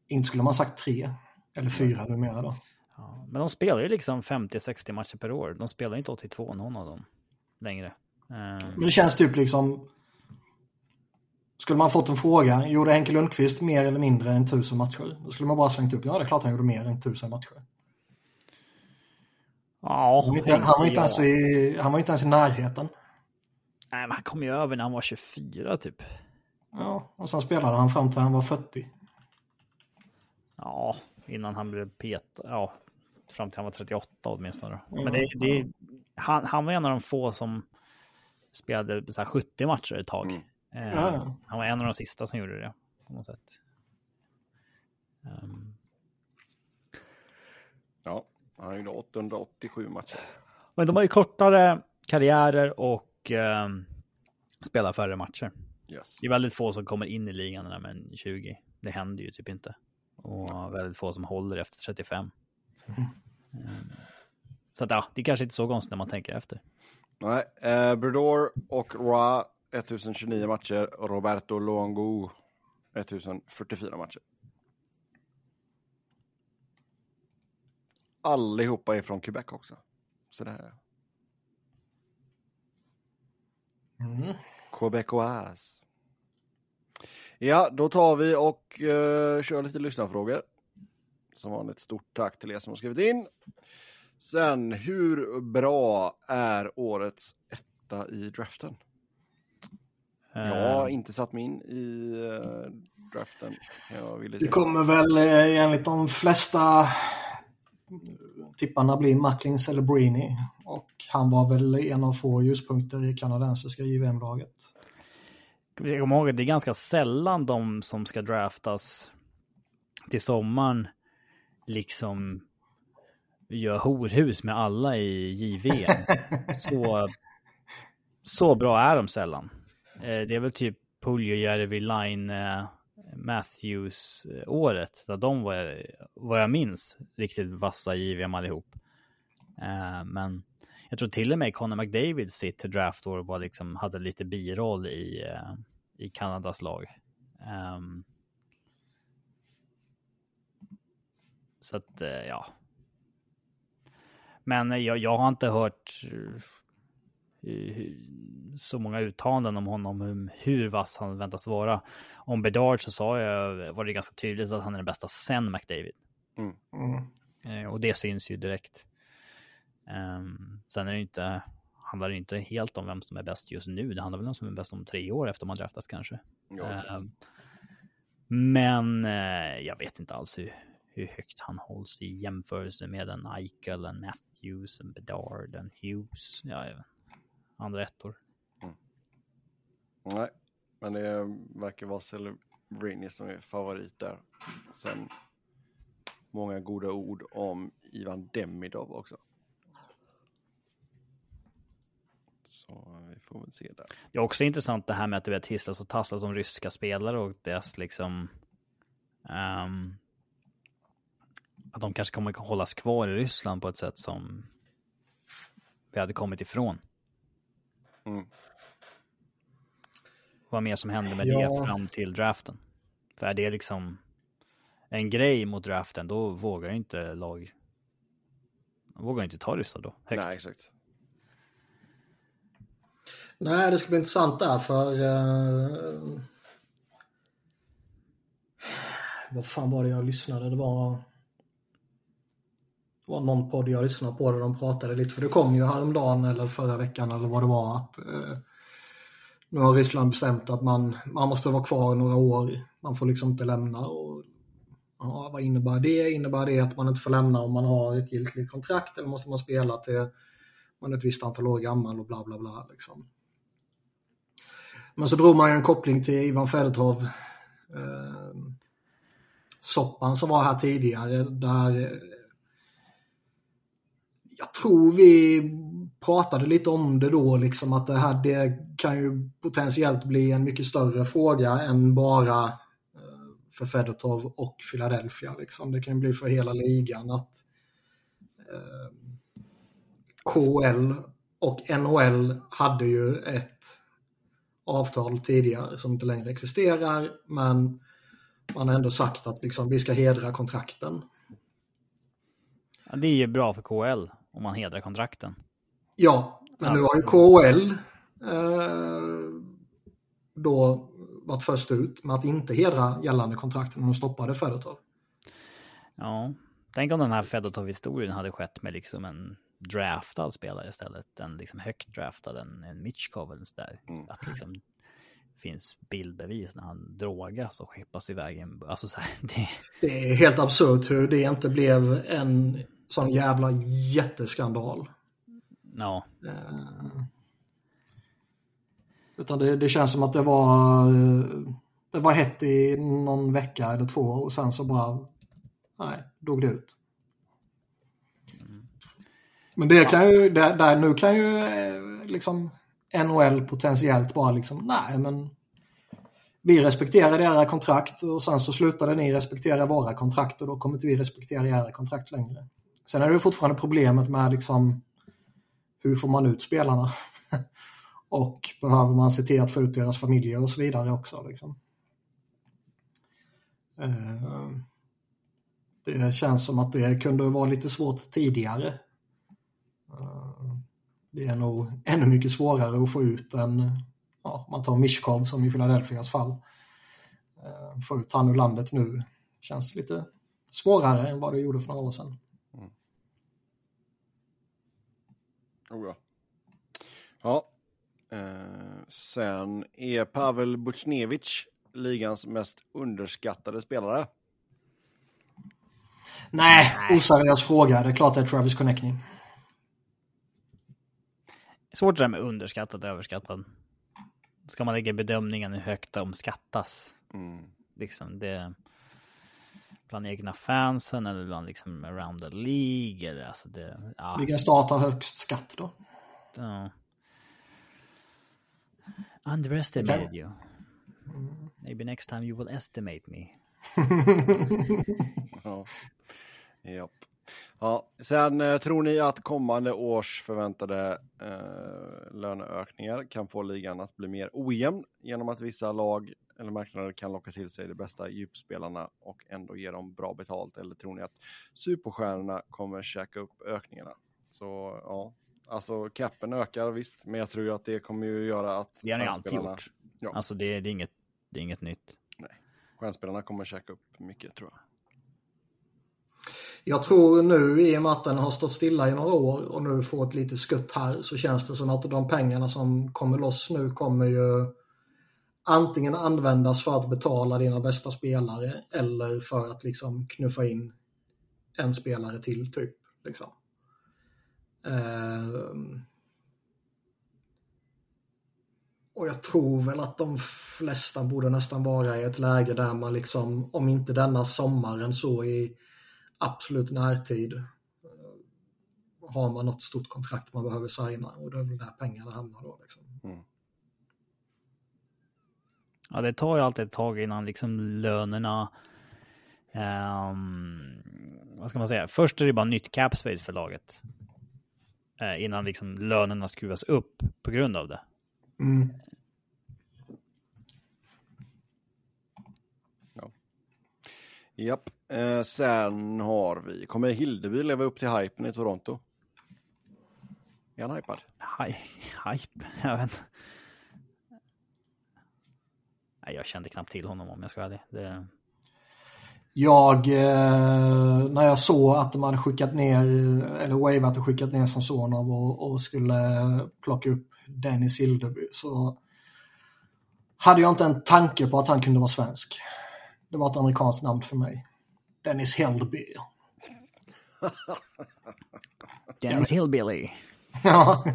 Inte skulle man sagt tre. Eller fyra numera då. Ja, men de spelar ju liksom 50-60 matcher per år. De spelar ju inte 82 någon av dem längre. Ehm, Men det känns typ liksom... Skulle man fått en fråga, gjorde Henke Lundqvist mer eller mindre än tusen matcher? Då skulle man bara slängt upp, ja det är klart han gjorde mer än tusen matcher. Ja, Han var inte, han var inte, ens, i, han var inte ens i närheten. Nej, men han kom ju över när han var 24 typ. Ja, och sen spelade han fram till han var 40. Ja, innan han blev petad. Ja, fram till han var 38 åtminstone. då. Ja, Men det, det, han, han var en av de få som spelade så här 70 matcher ett tag. Eh, Ja. Han var en av de sista som gjorde det på något sätt. Ehm, Ja, han gjorde 887 matcher. Men de har ju kortare karriärer och ehm, spelar färre matcher. Yes. Det är väldigt få som kommer in i ligan när de är 20. Det händer ju typ inte. Och väldigt få som håller efter 35. Mm. Så att, ja, det är kanske inte så konstigt när man tänker efter. Nej, eh, Brodor och Roy 1029 matcher. Roberto Luongo 1044 matcher. Allihopa är från Quebec också. Så det här. Mm. Quebecois. Ja, då tar vi och eh, kör lite lyssnarfrågor. Som vanligt, stort tack till er som har skrivit in. Sen, hur bra är årets etta i draften? Jag har Eh, inte satt mig in i eh, draften. Jag vill Det kommer väl enligt de flesta tipparna bli Macklin Celebrini. Och han var väl en av få ljuspunkter i kanadensiska JVM-laget. Ska komma ihåg att det är ganska sällan de som ska draftas till sommaren liksom gör horhus med alla i JVM. så, så bra är de sällan. Eh, Det är väl typ Puljujärvi, Line, Matthews året, Där de var, vad jag minns, riktigt vassa JVM allihop. Eh, Men jag tror till och med Conor McDavid sitt draftår var liksom, hade lite biroll i, eh, i Kanadas lag. Ehm, så att, eh, ja. Men jag, jag har inte hört eh, så många uttalanden om honom, hur, hur vass han väntas vara. Om Bedard så sa jag, var det ganska tydligt att han är den bästa sen McDavid. Mm. Eh, och det syns ju direkt. Um, sen är det inte, handlar det inte helt om vem som är bäst just nu. Det handlar väl om vem som är bäst om tre år efter man draftas kanske. Ja. Ehm, men eh, jag vet inte alls hur, hur högt han hålls i jämförelse med en Eichel, en Matthews, en Bedard, en Hughes. Ja, jag vet. Andra ettor. Nej, men det verkar vara Celebrini som är favorit där. Sen många goda ord om Ivan Demidov också. Så vi får väl se där. Det är också intressant det här med att det börjar tisslas och tasslas om ryska spelare och deras liksom... Um, att de kanske kommer att hållas kvar i Ryssland på ett sätt som vi hade kommit ifrån. Mm. Vad mer som hände med Ja. det fram till draften. För är det liksom en grej mot draften, då vågar ju inte lag... Vågar inte ta Ryssland då. Högt. Nej, exakt. Nej, det ska bli intressant där för... Uh, vad fan var det jag lyssnade? Det var... Det var någon podd jag lyssnade på där de pratade lite, för det kom ju häromdagen eller förra veckan eller vad det var att eh, nu har Ryssland bestämt att man, man måste vara kvar några år. Man får liksom inte lämna. Och, ja, vad innebär det? Innebär det att man inte får lämna om man har ett giltigt kontrakt eller måste man spela till man är ett visst antal år gammal och bla bla bla. Liksom. Men så drog man ju en koppling till Ivan Fedotov. Eh, soppan som var här tidigare där jag tror vi pratade lite om det då, liksom att det här det kan ju potentiellt bli en mycket större fråga än bara eh, för Fedotov och Philadelphia. Liksom. Det kan ju bli för hela ligan att eh, KL och NHL hade ju ett avtal tidigare som inte längre existerar, men man har ändå sagt att liksom, vi ska hedra kontrakten. Ja, det är ju bra för KL om man hedrar kontrakten. Ja, men nu har ju KHL eh, då varit först ut med att inte hedra gällande kontrakten och stoppade Fedotov. Ja, tänk om den här Fedotov-historien hade skett med liksom en draftad spelare istället. En liksom högt draftad, en, en Mitchkov eller sådär. Mm. Att liksom finns bildbevis när han drogas och skeppas iväg. En, alltså så här, det, Det är helt absurt hur det inte blev en sån jävla jätteskandal. ja, Eh, utan det, det känns som att det var, eh, det var hett i någon vecka eller två och sen så bara, nej, dog det ut. Men det kan ju, där, där nu kan ju eh, liksom NHL potentiellt bara liksom, nej men vi respekterar era kontrakt och sen så slutade ni respektera våra kontrakt och då kommer inte vi respektera era kontrakt längre. Sen är det fortfarande problemet med liksom hur får man ut spelarna? och behöver man se till att få ut deras familjer och så vidare också. Liksom. Eh, det känns som att det kunde vara lite svårt tidigare. Eh, det är nog ännu mycket svårare att få ut en, ja, man tar Mishkov som i Philadelphias fall. Eh, få ut han ur landet nu känns lite svårare än vad det gjorde för några år sedan. Oh, ja. ja. Eh, sen är Pavel Buchnevich ligans mest underskattade spelare. Nej, oseriös fråga. Det är klart det är Travis Connectney. svårt det där med underskattad och överskattad. Ska man lägga bedömningen hur högt de skattas? Mm. Liksom det bland egna fansen eller bland liksom around the League. Eller, alltså det, ja, Vilken stat har högst skatt då? ja. Underestimated you. Maybe next time you will estimate me. Ja. Japp. Ja, sen eh, tror ni att kommande års förväntade eh, löneökningar kan få ligan att bli mer ojämn genom att vissa lag eller marknader kan locka till sig de bästa djupspelarna och ändå ge dem bra betalt? Eller tror ni att superstjärnorna kommer käka upp ökningarna? Så ja, alltså capen ökar visst, men jag tror ju att det kommer ju göra att Det har ni alltid gjort. Ja. Alltså det, det, är inget, det är inget nytt. Stjärnspelarna kommer käka upp mycket tror jag. Jag tror nu i och med att den har stått stilla i några år och nu får ett litet skutt här så känns det som att de pengarna som kommer loss nu kommer ju antingen användas för att betala dina bästa spelare eller för att liksom knuffa in en spelare till typ. Liksom. Eh, Och jag tror väl att de flesta borde nästan vara i ett läge där man liksom, om inte denna sommaren så i absolut närtid eh, har man något stort kontrakt man behöver signa och det är väl där pengarna hamnar då. Liksom. Mm. Ja, det tar ju alltid ett tag innan liksom lönerna... ehm, vad ska man säga? Först är det bara nytt cap space för laget. Eh, innan liksom lönerna skruvas upp på grund av det. Mm. Japp. Eh, sen har vi, kommer Hildeby leva upp till hypen i Toronto? Är han hypad? Hy- Hype? Jag vet inte. Nej, jag kände knappt till honom om jag ska vara ärlig. Det... Jag, eh, när jag såg att de hade skickat ner, eller wavat och skickat ner Samsonov och, och skulle plocka upp Dennis Hildeby så hade jag inte en tanke på att han kunde vara svensk. Det var ett amerikanskt namn för mig. Dennis Hildeby. Dennis Hillbilly. Ja.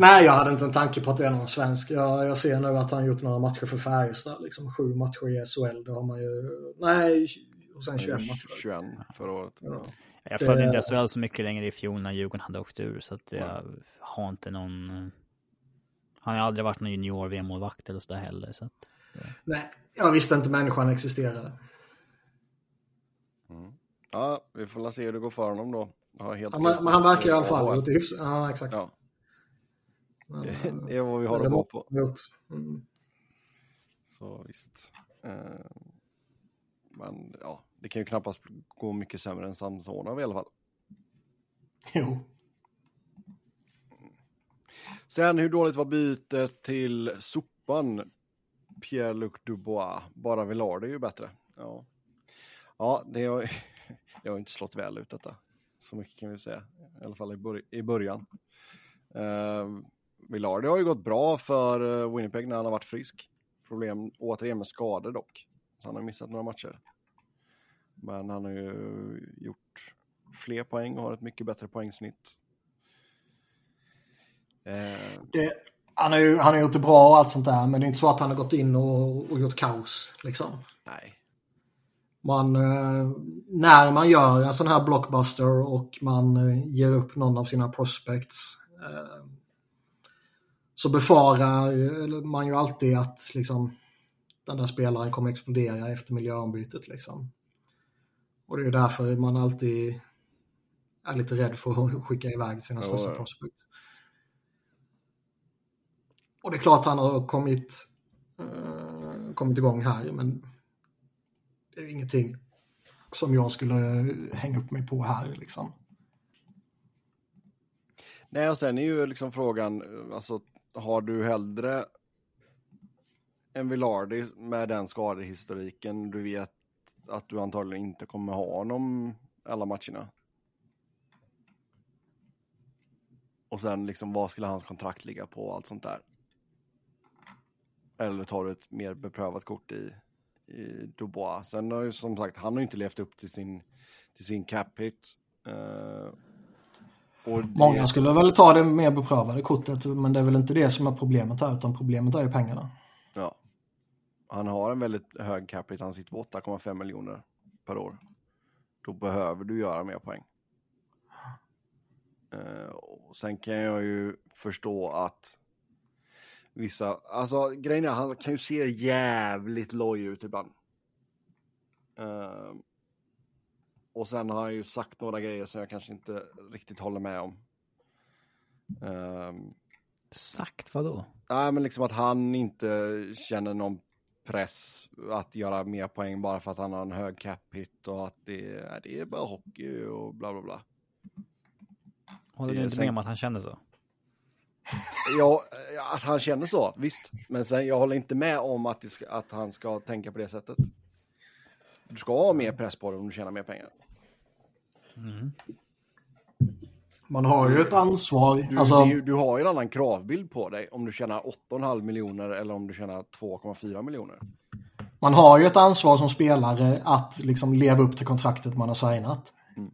Nej, jag hade inte en tanke på att det är någon svensk. Jag, jag ser nu att han gjort några matcher för Färjestad. Liksom sju matcher i SHL. Det har man ju... Nej, och sen 21 matcher. 21 förra året. Ja. Jag följde inte SHL så mycket längre i fjol när Djurgården hade åkt ur. Så att jag har inte någon... Han har aldrig varit någon junior VM-målvakt eller sådär heller. Så att... Nej, jag visste inte människan existerade. ja, vi får se hur det går för honom då. Ja, helt Ja, men, men han verkar i alla fall Ja, ha gjort det hyfsat. Ja, exakt. Ja, Men, det är vad vi har att gå på. Mm. Så visst. Eh, men ja, det kan ju knappast gå mycket sämre än Samsonov i alla fall. Jo. Sen hur dåligt var bytet till sopan? Pierre-Luc Dubois. Bara Villard är ju bättre. Ja, ja det, har, det har inte slått väl ut detta. Så mycket kan vi säga. I alla fall i början. Uh, Villard har ju gått bra för eh, Winnipeg när han har varit frisk. Problem återigen med skador dock. Så han har missat några matcher. Men han har ju gjort fler poäng och har ett mycket bättre poängsnitt. Eh, Det, han, har ju, han har gjort det bra och allt sånt där, men det är inte så att han har gått in och, och gjort kaos. Liksom. nej, Man, eh, när man gör en sån här blockbuster och man eh, ger upp någon av sina prospects eh, så befarar man ju alltid att liksom, den där spelaren kommer explodera efter miljöombytet. Liksom. Och det är ju därför man alltid är lite rädd för att skicka iväg sina Ja, största ja. prospects. Och det är klart han har kommit, eh, kommit igång här, men det är ingenting som jag skulle hänga upp mig på här. Liksom. Nej, och sen är ju liksom frågan, eh, alltså har du hellre en Villardi med den skadehistoriken, du vet att du antagligen inte kommer ha honom alla matcherna. Och sen liksom vad skulle hans kontrakt ligga på och allt sånt där. Eller tar du ett mer beprövat kort i, i Dubois. Sen har ju som sagt, han har ju inte levt upp till sin, till sin cap hit. Uh, det- Många skulle väl ta det mer beprövade kortet, men det är väl inte det som är problemet här, utan problemet är ju pengarna. Ja. Han har en väldigt hög capita, han sitter på 8,5 miljoner per år. Då behöver du göra mer poäng. Eh, och sen kan jag ju förstå att vissa, alltså grejen är han kan ju se jävligt loj ut ibland. Eh, och sen har han ju sagt några grejer som jag kanske inte riktigt håller med om. Eh, Sagt vad då? Nej, men liksom att han inte känner någon press att göra mer poäng bara för att han har en hög cap hit och att det, är- det är bara hockey och bla bla bla. Håller du inte sen- med om att han känner så? Ja, att han känner så, visst. Men sen, jag håller inte med om att, ska, att han ska tänka på det sättet. Du ska ha mer press på dig om du tjänar mer pengar. Man har ju ett ansvar. Du, alltså, ju- du har ju en annan kravbild på dig om du tjänar 8,5 miljoner eller om du tjänar 2,4 miljoner. Man har ju ett ansvar som spelare att liksom leva upp till kontraktet man har signat. Mm.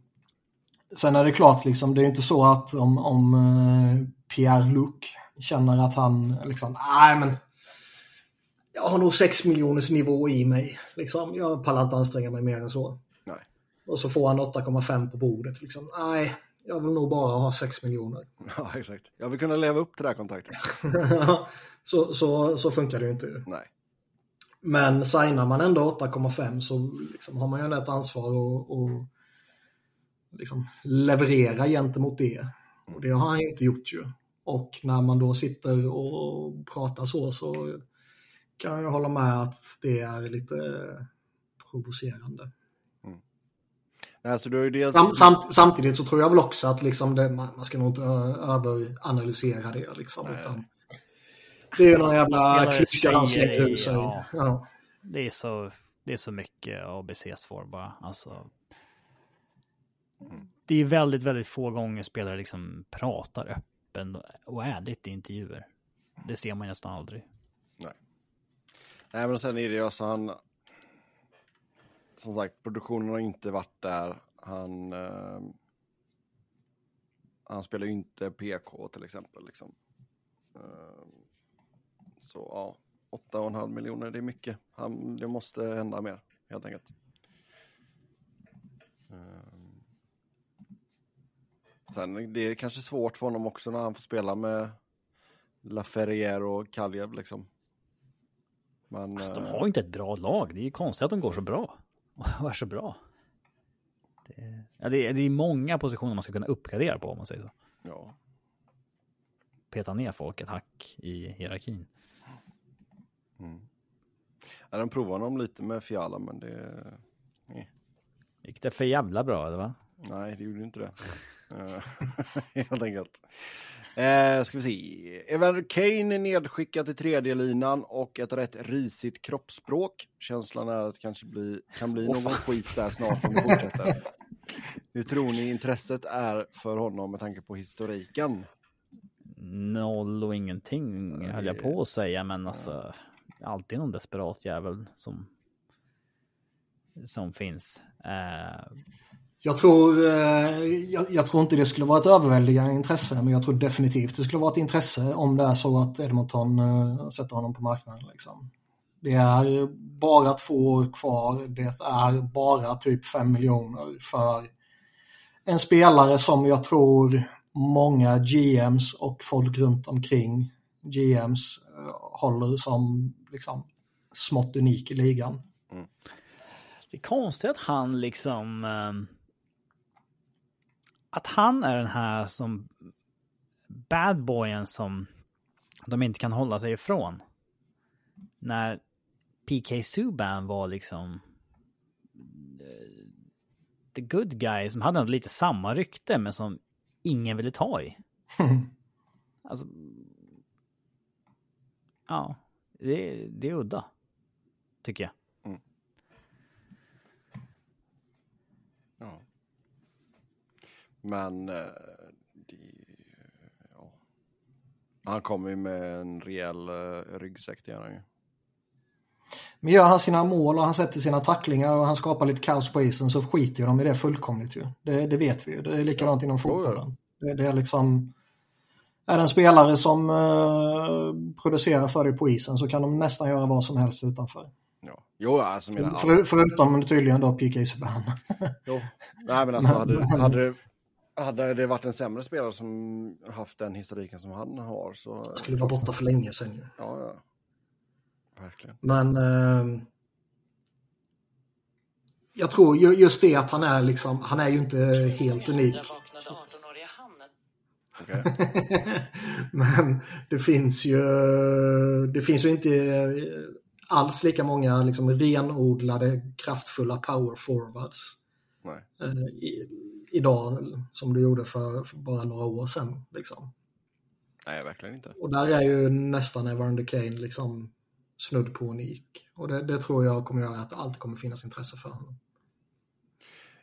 Sen är det klart, liksom, det är inte så att om, om eh, Pierre Luc känner att han liksom, nej men jag har nog 6 miljoners nivå i mig. Liksom. Jag pallar inte anstränga mig mer än så. Och så får han 8,5 på bordet. Liksom. Nej, jag vill nog bara ha 6 miljoner. Ja, exakt. Jag vill kunna leva upp till det här kontraktet. så, så, så funkar det ju inte. Nej. Men signar man ändå 8,5 så liksom har man ju ett ansvar att och liksom leverera gentemot det. Och det har han ju inte gjort ju. Och när man då sitter och pratar så så kan jag hålla med att det är lite provocerande. Alltså, du har ju dels... Sam, samt, samtidigt så tror jag väl också att liksom det, man, man ska nog inte överanalysera det. Liksom, utan det är någon jävla klyscha han slänger ur sig. Ja. Ja. Det är så, det är så mycket ABCs får bara. Alltså, det är väldigt, väldigt få gånger spelare liksom pratar öppen och ärligt i intervjuer. Det ser man nästan aldrig. Nej, men sen är det ju alltså han... Som sagt, produktionen har inte varit där. Han... Eh, han spelar ju inte PK till exempel. Liksom. Eh, så ja, 8,5 miljoner, det är mycket. Han, det måste hända mer, helt enkelt. Eh, sen det är kanske svårt för honom också när han får spela med Laferrière och Kaljev liksom. Men, Alltså, de eh, har ju inte ett bra lag. Det är ju konstigt att de går så bra. Är så bra. Det, ja, det, är, det är många positioner man ska kunna uppgradera på om man säger så. ja. Peta ner folk ett hack i hierarkin. Ja, de provade honom lite med Fiala, men det... Gick det för jävla bra eller va? Nej, det gjorde inte det. Eh, Helt enkelt. Eh, ska vi se. Evander Kane är nedskickad till tredje linan och ett rätt risigt kroppsspråk. Känslan är att det kanske bli, kan bli någon skit där snart om det fortsätter. Hur tror ni intresset är för honom med tanke på historiken? Noll och ingenting höll jag på att säga, men alltså alltid någon desperat jävel som som finns. Eh, jag tror, eh, jag, jag tror inte det skulle vara ett överväldigande intresse, men jag tror definitivt det skulle vara ett intresse om det är så att Edmonton eh, sätter honom på marknaden. Liksom. Det är bara två år kvar, det är bara typ fem miljoner för en spelare som jag tror många GMs och folk runt omkring GMs eh, håller som liksom smått unik i ligan. Mm. det är konstigt att han liksom att han är den här som bad boyen som de inte kan hålla sig ifrån. När PK Subban var liksom eh, the good guy som hade lite samma rykte men som ingen ville ta i. Alltså. Ja, det, det är udda. Tycker jag. Ja. Men... Eh, det, ja. Han kommer ju med en rejäl eh, ryggsäck, han ju. Men gör han sina mål och han sätter sina tacklingar och han skapar lite kaos på isen så skiter ju de i det fullkomligt ju. Det, det vet vi ju. Det är likadant inom fotbollen. Det, det är liksom... Är det en spelare som eh, producerar för dig på isen så kan de nästan göra vad som helst utanför. Ja. Jo, alltså menar, För, förutom tydligen då PK Subban. Jo. Nej, men alltså hade, hade, hade det varit en sämre spelare som haft den historiken som han har så... Skulle vara borta för länge sedan. Ja, ja. Verkligen. Men eh, jag tror ju, just det att han är liksom, han är ju inte helt unik. Där vaknade 18-åriga Hannet. Okej. Men det finns ju, det finns ju inte eh, alls lika många liksom renodlade kraftfulla power forwards Nej. Eh, idag som du gjorde för, för bara några år sedan. Liksom. Nej, verkligen inte. Och där är ju nästan Evander Kane liksom snudd på unik. Och det, det tror jag kommer göra att det alltid kommer finnas intresse för honom.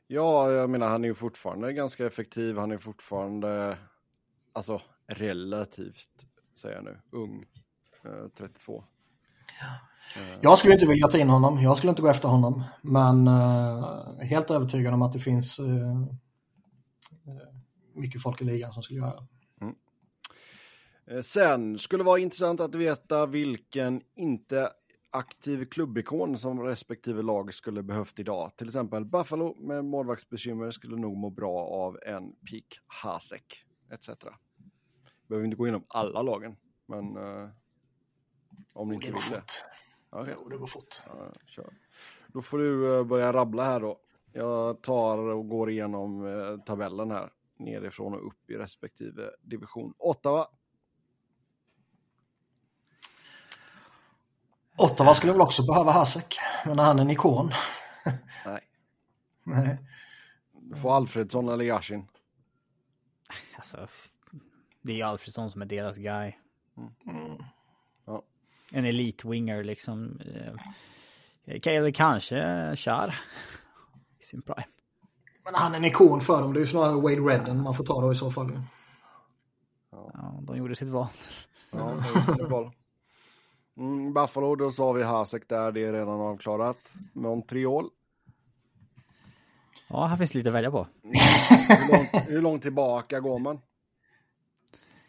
Ja, jag menar han är ju fortfarande ganska effektiv. Han är fortfarande, alltså relativt, säger jag nu, ung. Eh, 32. Jag skulle inte vilja ta in honom, jag skulle inte gå efter honom. Men eh, helt övertygad om att det finns eh, eh, mycket folk i ligan som skulle göra det. Eh, Sen skulle vara intressant att veta vilken inte aktiv klubbikon som respektive lag skulle behövt idag. Till exempel Buffalo med målvaktsbekymmer skulle nog må bra av en Peak Hasek etc. Behöver inte gå igenom alla lagen, men eh, om ni Det inte vill det. fort. Okej. Jo, det går fort. Ja, kör. Då får du eh, börja rabbla här då. Jag tar och går igenom eh, tabellen här. Nerifrån och upp i respektive division. Ottawa. Ottawa skulle väl också behöva Hasek, men han är en ikon. Nej. Nej. Du får Alfredsson eller Yashin. Alltså, det är ju Alfredsson som är deras guy. Ja. En elite-winger liksom. Eh, Eller kanske Char. I sin prime. Men han är en ikon för dem. Det är ju snarare Wade Redden man får ta då i så fall. Ja, de gjorde sitt val. Ja, det är bra. Mm, Buffalo, då sa vi Hasek där, det är redan avklarat. Montreal. Ja, här finns lite att välja på. Hur långt, hur långt tillbaka går man?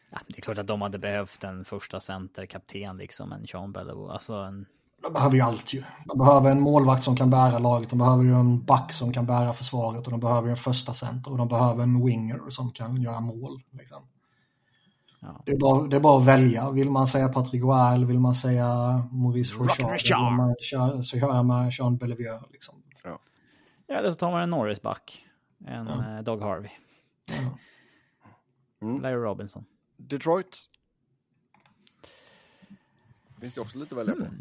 Ja, det är klart att de hade behövt en första centerkapten liksom, en Sean Bellevue. Alltså en... De behöver ju allt ju. De behöver en målvakt som kan bära laget. De behöver ju en back som kan bära försvaret. Och de behöver ju en första center. Och de behöver en winger som kan göra mål. Liksom. Ja. Det, är bara, det är bara att välja. Vill man säga Patrick Royal, vill man säga Maurice köra, så köra med Sean Bellevue. Liksom. Ja, eller så tar man en Norrisback. En Ja. eh, Dog Harvey. Ja. Mm. Larry Robinson. Detroit. Finns det också lite att välja på.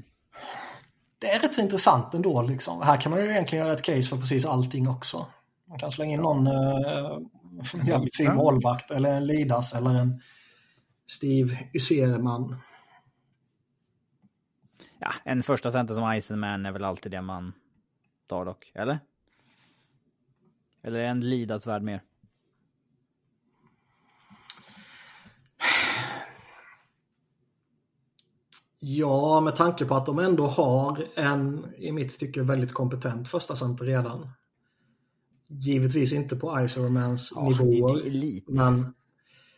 Det är rätt intressant ändå. Liksom. Här kan man ju egentligen göra ett case för precis allting också. Man kan slänga in någon uh, jävligt fin målvakt eller en Lidas eller en Steve Yserman. Ja, en första center som Iceman är väl alltid det man tar dock, eller? Eller är en Lidas värd mer? Ja, med tanke på att de ändå har en, i mitt tycke, väldigt kompetent första center redan. Givetvis inte på Icermans Ja, det är nivåer. inte elit. Men,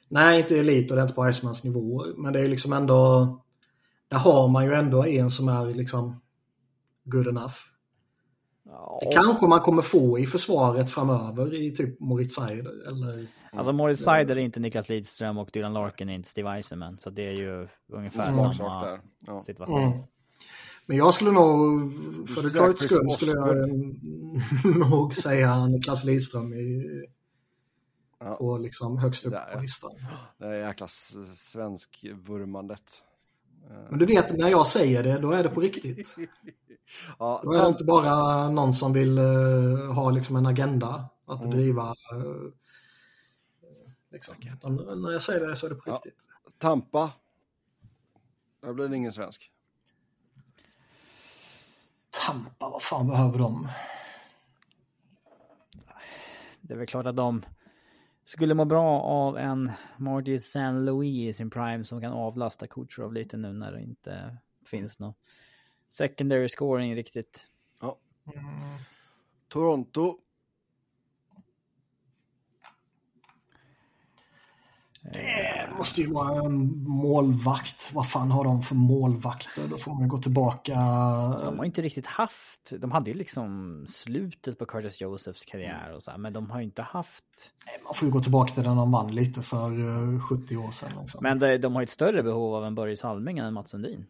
nej, inte elit och det är inte på Icermans nivåer. Men det är liksom ändå, där har man ju ändå en som är liksom good enough. Ja, Det kanske man kommer få i försvaret framöver i typ Moritz Seider eller Alltså Moritz Seider är inte Niklas Lidström och Dylan Larkin är inte Steve Eisenman. Så det är ju ungefär Smaksak samma där. Ja. situation. Mm. Men jag skulle nog, för skulle Detroits skull, skulle jag nog säga Niklas Lidström i, Ja. på liksom högst upp Där, på listan. Det är jäkla svensk-vurmandet. Men du vet, när jag säger det, då är det på riktigt. Ja, Då är det inte bara någon som vill eh, ha liksom en agenda att Mm. driva. eh, liksom. Utan när jag säger det så är det på Ja. riktigt. Tampa. Där blir det ingen svensk. Tampa, vad fan behöver de? Det är väl klart att de skulle må bra av en Marty San Louis i sin prime som kan avlasta Kucherov lite nu när det inte finns någon secondary scoring riktigt. Toronto. Det måste ju vara en målvakt. Vad fan har de för målvakter? Då får man gå tillbaka. De har inte riktigt haft, de hade ju liksom slutet på Curtis Josephs karriär och så här, men de har ju inte haft, Man får ju gå tillbaka till den de vann lite för eh, 70 år sedan. Liksom. men de, de har ju ett större behov av en Börje Salming än Mats Sundin.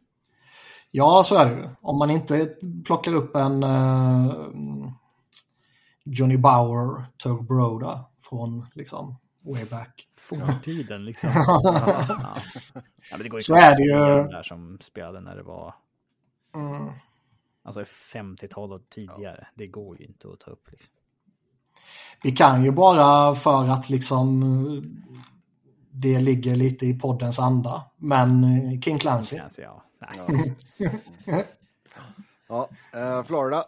Ja, så är det ju. Om man inte plockar upp en eh, Johnny Bauer, Tug Broda från liksom way back. Forntiden liksom. ja. ja, men det går ju Så är det ju. där som spelade när det var, Mm. alltså 50-tal och tidigare. Det går ju inte att ta upp liksom. Vi kan ju bara för att liksom det ligger lite i poddens anda. Men eh, King Clancy. Kanske, ja. Nej, Ja, eh, Florida.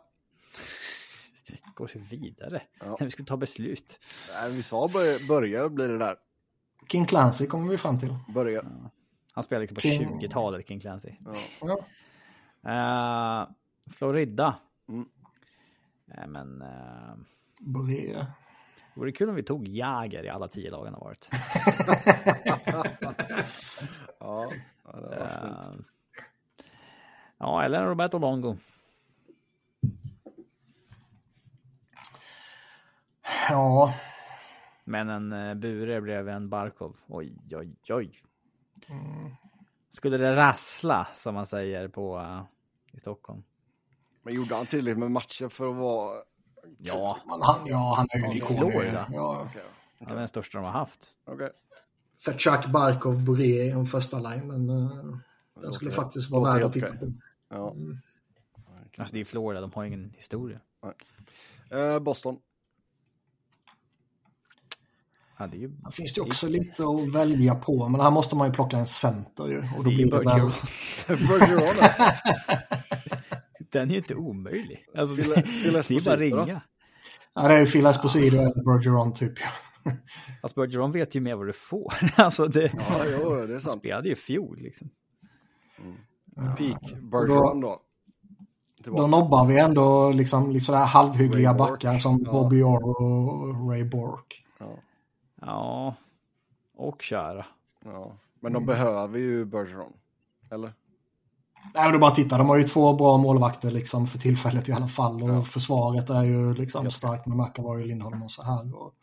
Går så vidare. Ja. När vi skulle ta beslut. Nej, vi sa börja, börja blir det där. King Clancy kommer vi fram till. Börja. Han spelade liksom på King- 20-talet, King Clancy. Ja. Eh, Florida. Mm. Eh, men... eh, Börja. Det vore kul om vi tog Jäger i alla tio lagen har varit. Ja, ja det var fint. Ja, eller Roberto Longo. Ja, Men en uh, Bure blev en Barkov. Oj, oj, oj. Skulle det rassla, som man säger på uh, i Stockholm. Men gjorde han tillräckligt med matcher för att vara... Ja, men han, ja, han är ju en i ikon. Florida. Ja, Okej, det var den största de har haft. okej. Chuck Barkov, Boré om första line, men uh, den skulle Låter- faktiskt vara värd att titta på. Ja. Alltså det är Florida, de har ingen historia. Eh, Boston. Ja, det ju... Här finns det också lite att välja på, men här måste man ju plocka en center ju. Och då Det är ju blir det Bergeron. väl... Den är ju inte omöjlig. Alltså, Phil- det, är bara då? ringa. Ja, det är ju Phil Esposito eller Bergeron typ. Fast Bergeron vet ju mer vad du får. Alltså det, Ja, jo, det är han sant. spelade ju fjol liksom. Peak Bergeron då. Då nobbar vi ändå liksom lite sådär halvhyggliga backar som Ja. Bobby Orr och Ray Bork. Ja, Ja, och köra. ja. Men de behöver ju Bergeron. Eller? Nej, men är bara titta, de har ju två bra målvakter liksom för tillfället i alla fall. Och Ja. försvaret är ju liksom starkt med McAvoy, Lindholm och så här. Och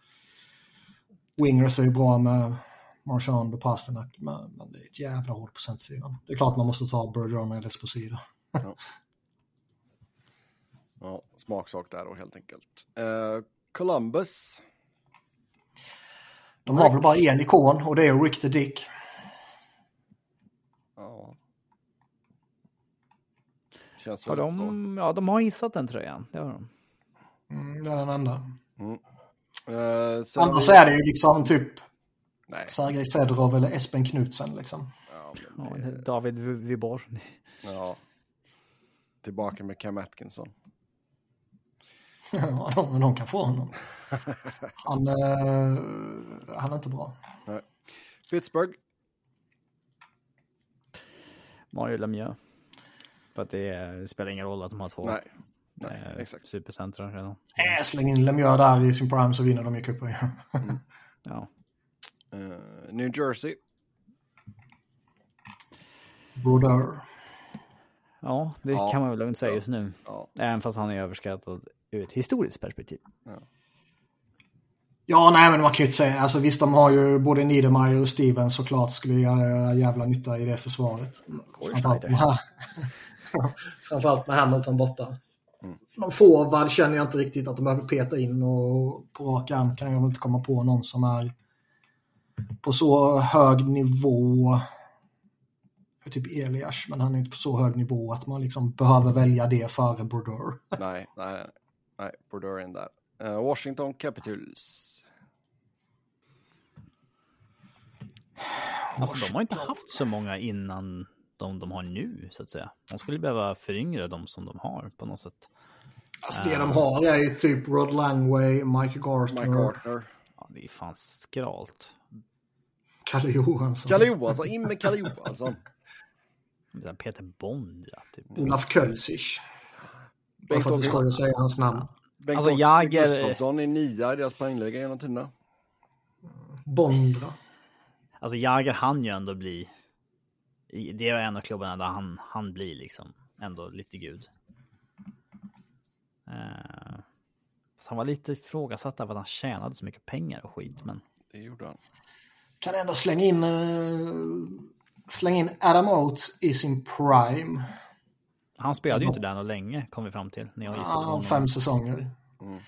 Wingers är ju bra med Marchand och Pasternak, men, men det är ett jävla hål på centersidan. Det är klart man måste ta Bergeron eller Esposito. Ja, smaksak där då helt enkelt. Eh, Columbus. De har väl bara en ikon och det är Rick the Dick. Ja. Känns Har de, ja, de har hissat den tröjan. Det har de. Mm, det är den enda. så. Eh, sen Annars vi- är det ju liksom typ Nej. Sergej Fedorov eller Espen Knutsen liksom. Ja, Ja, men det, David Vibor. ja. Tillbaka med Cam Atkinson. Ja, de, de kan få honom. Han, eh, han är inte bra. Pittsburgh. Mario Lemieux. För att det, är- det spelar ingen roll att de har två Nej, nej, eh, exakt. supercentrar redan. Äh, släng in Lemieux där i sin prime så vinner de ju cupen. Ja. Eh, New Jersey. Brodeur. ja, det Ja. kan man väl lugnt säga just nu. Ja, Även fast han är överskattad ur ett historiskt perspektiv. Ja, nej men man kan ju inte säga, alltså visst de har ju både Niedermayer och Steven såklart skulle göra jävla nytta i det försvaret. Framförallt med, framförallt med Hamilton borta. Någon forward känner jag inte riktigt att de behöver peta in och på rak arm kan jag väl inte komma på någon som är på så hög nivå. Typ Elias, men han är inte på så hög nivå att man liksom behöver välja det före Brodeur. nej, nej, nej. Nej, är in där. Eh, Washington Capitals. Alltså de har inte haft så många innan de de har nu, så att säga. De skulle behöva föryngra de som de har på något sätt. Alltså det de har är ju typ Rod Langway, Mike Gartner, Mike Gartner. Ja, det är fan skralt. Kalle Johansson, Kalle Johansson, in med Kalle Johansson. Peter Bondra, typ. Olaf Kölsisch. Bara Bengt för att det ska jag säga hans namn. Bengt Alltså, Jagr- Gustafsson är nia i deras poängliga genom tiderna. Bondra. Alltså Jagr han ju ändå bli. Det är en av klubbarna där han, han blir liksom ändå lite gud. Fast han var lite ifrågasatt av att han tjänade så mycket pengar och skit, men Det gjorde han. Kan ändå slänga in, uh, slänga in Adam Oates i sin prime. Han spelade ju inte där något länge kom vi fram till när jag gissade. Ja, honom. fem säsonger. Mm.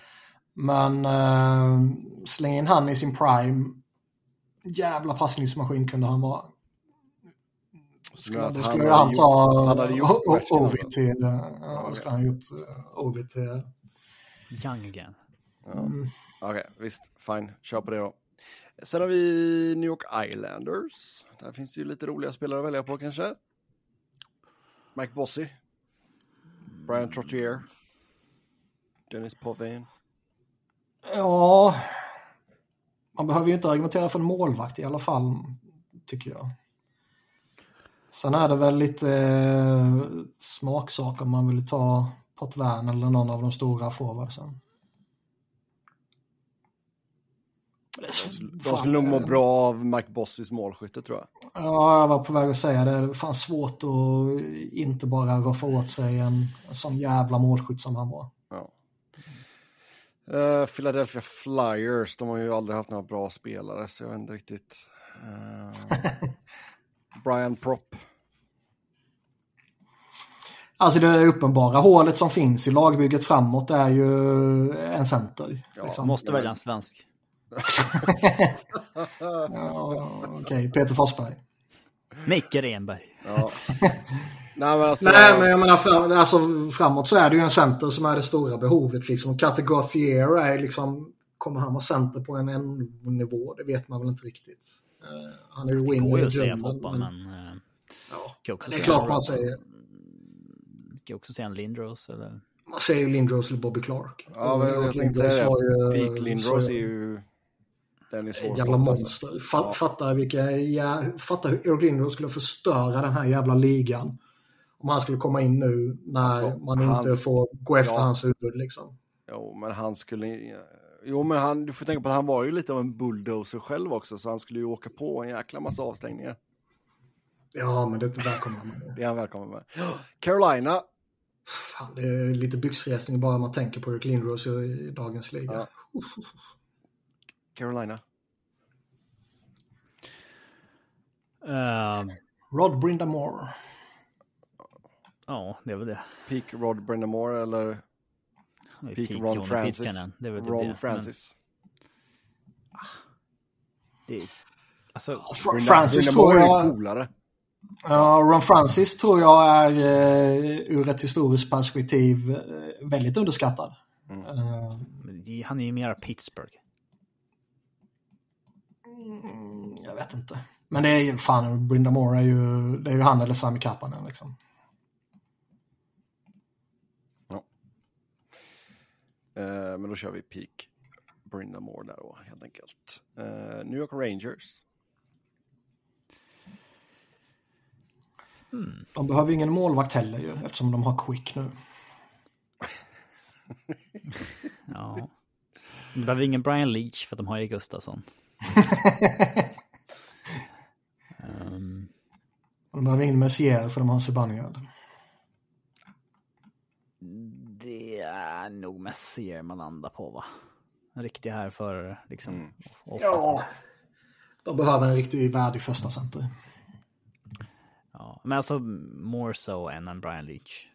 Men uh, släng in han i sin prime. Jävla passningsmaskin kunde han vara. Han skulle ju hade han ta han hade gjort till... Ja, Då skulle han gjort uh, Ovid till... Young again. Ja. Mm. Okej, visst. Fine. Kör på det då. Sen har vi New York Islanders. Där finns det ju lite roliga spelare att välja på kanske. Mike Bossy. Brian Trottier. Dennis Povin? Ja, man behöver ju inte argumentera för en målvakt i alla fall, tycker jag. Sen är det väl lite eh, smaksak om man vill ta Potvin eller någon av de stora forwardsen. De skulle nog må bra av Mike Bossys målskytte tror jag. Ja, jag var på väg att säga det. Det är fan svårt att inte bara roffa åt sig en, en sån jävla målskytt som han var. Ja. Eh, Philadelphia Flyers, de har ju aldrig haft några bra spelare så jag vet inte riktigt. Eh, Brian Propp. Alltså det uppenbara hålet som finns i lagbygget framåt är ju en center. Ja, liksom. Måste välja en svensk. Ja, Okej, Peter Forsberg. Micke Renberg. Ja. Nej men alltså. Nej, men jag menar fram, alltså, framåt så är det ju en center som är det stora behovet. Liksom. Gauthier är liksom, kommer han vara center på en N-nivå? Det vet man väl inte riktigt. Uh, han är ju Det går winner ju i att säga fotboll, men- men... eh, Ja, kan också det är klart en- man säger. kan också säga en Lindros eller... Man säger ju Lindros eller Bobby Clark. Ja, men Och jag tänkte ju- det. Peak Lindros är ju... Den är svår jävla stoppa, alltså. monster. Fa- Ja. Fatta, vilka, ja, fatta hur Eric Lindros skulle förstöra den här jävla ligan. Om han skulle komma in nu när Alltså, man inte hans- får gå efter ja. hans huvud liksom. Jo, men han skulle... Jo, men han, du får tänka på att han var ju lite av en bulldozer själv också, så han skulle ju åka på en jäkla massa avstängningar. Ja, men det välkomnar man. Det är han välkommen med. Carolina. Fan, det är lite byxresning bara man tänker på Eric Lindros i, i dagens liga. Ja. Carolina. Eh, Rod Brindamore. ja, det är väl det. Peak Rod Brendamore eller är Peak peak Ron Johnny Francis. Pitkanen, Det är typ Ron det. Francis. Men det är, alltså, Brenda- Francis Brendamore tror är ju jag... coolare. Ja, Ron Francis tror jag är eh, ur ett historiskt perspektiv eh, väldigt underskattad. Mm. Det- han är ju mera Pittsburgh. Mm, jag vet inte. Men det är ju fan, Brindamore är ju, det är ju han eller Sami Kapanen liksom. Eh, men då kör vi Peak Brindamore där då, helt enkelt. Eh, New York Rangers. De behöver ingen målvakt heller ju, eftersom de har Quick nu. Ja. De behöver ingen Brian Leach för att de har ju Gustafsson. Och de behöver ingen Messier för de har Zibanejad. det är nog Messier man landar på va? En riktig här för liksom. Mm. Ja. De behöver en riktigt värdig första center. ja. Men alltså more so än en Brian Leach.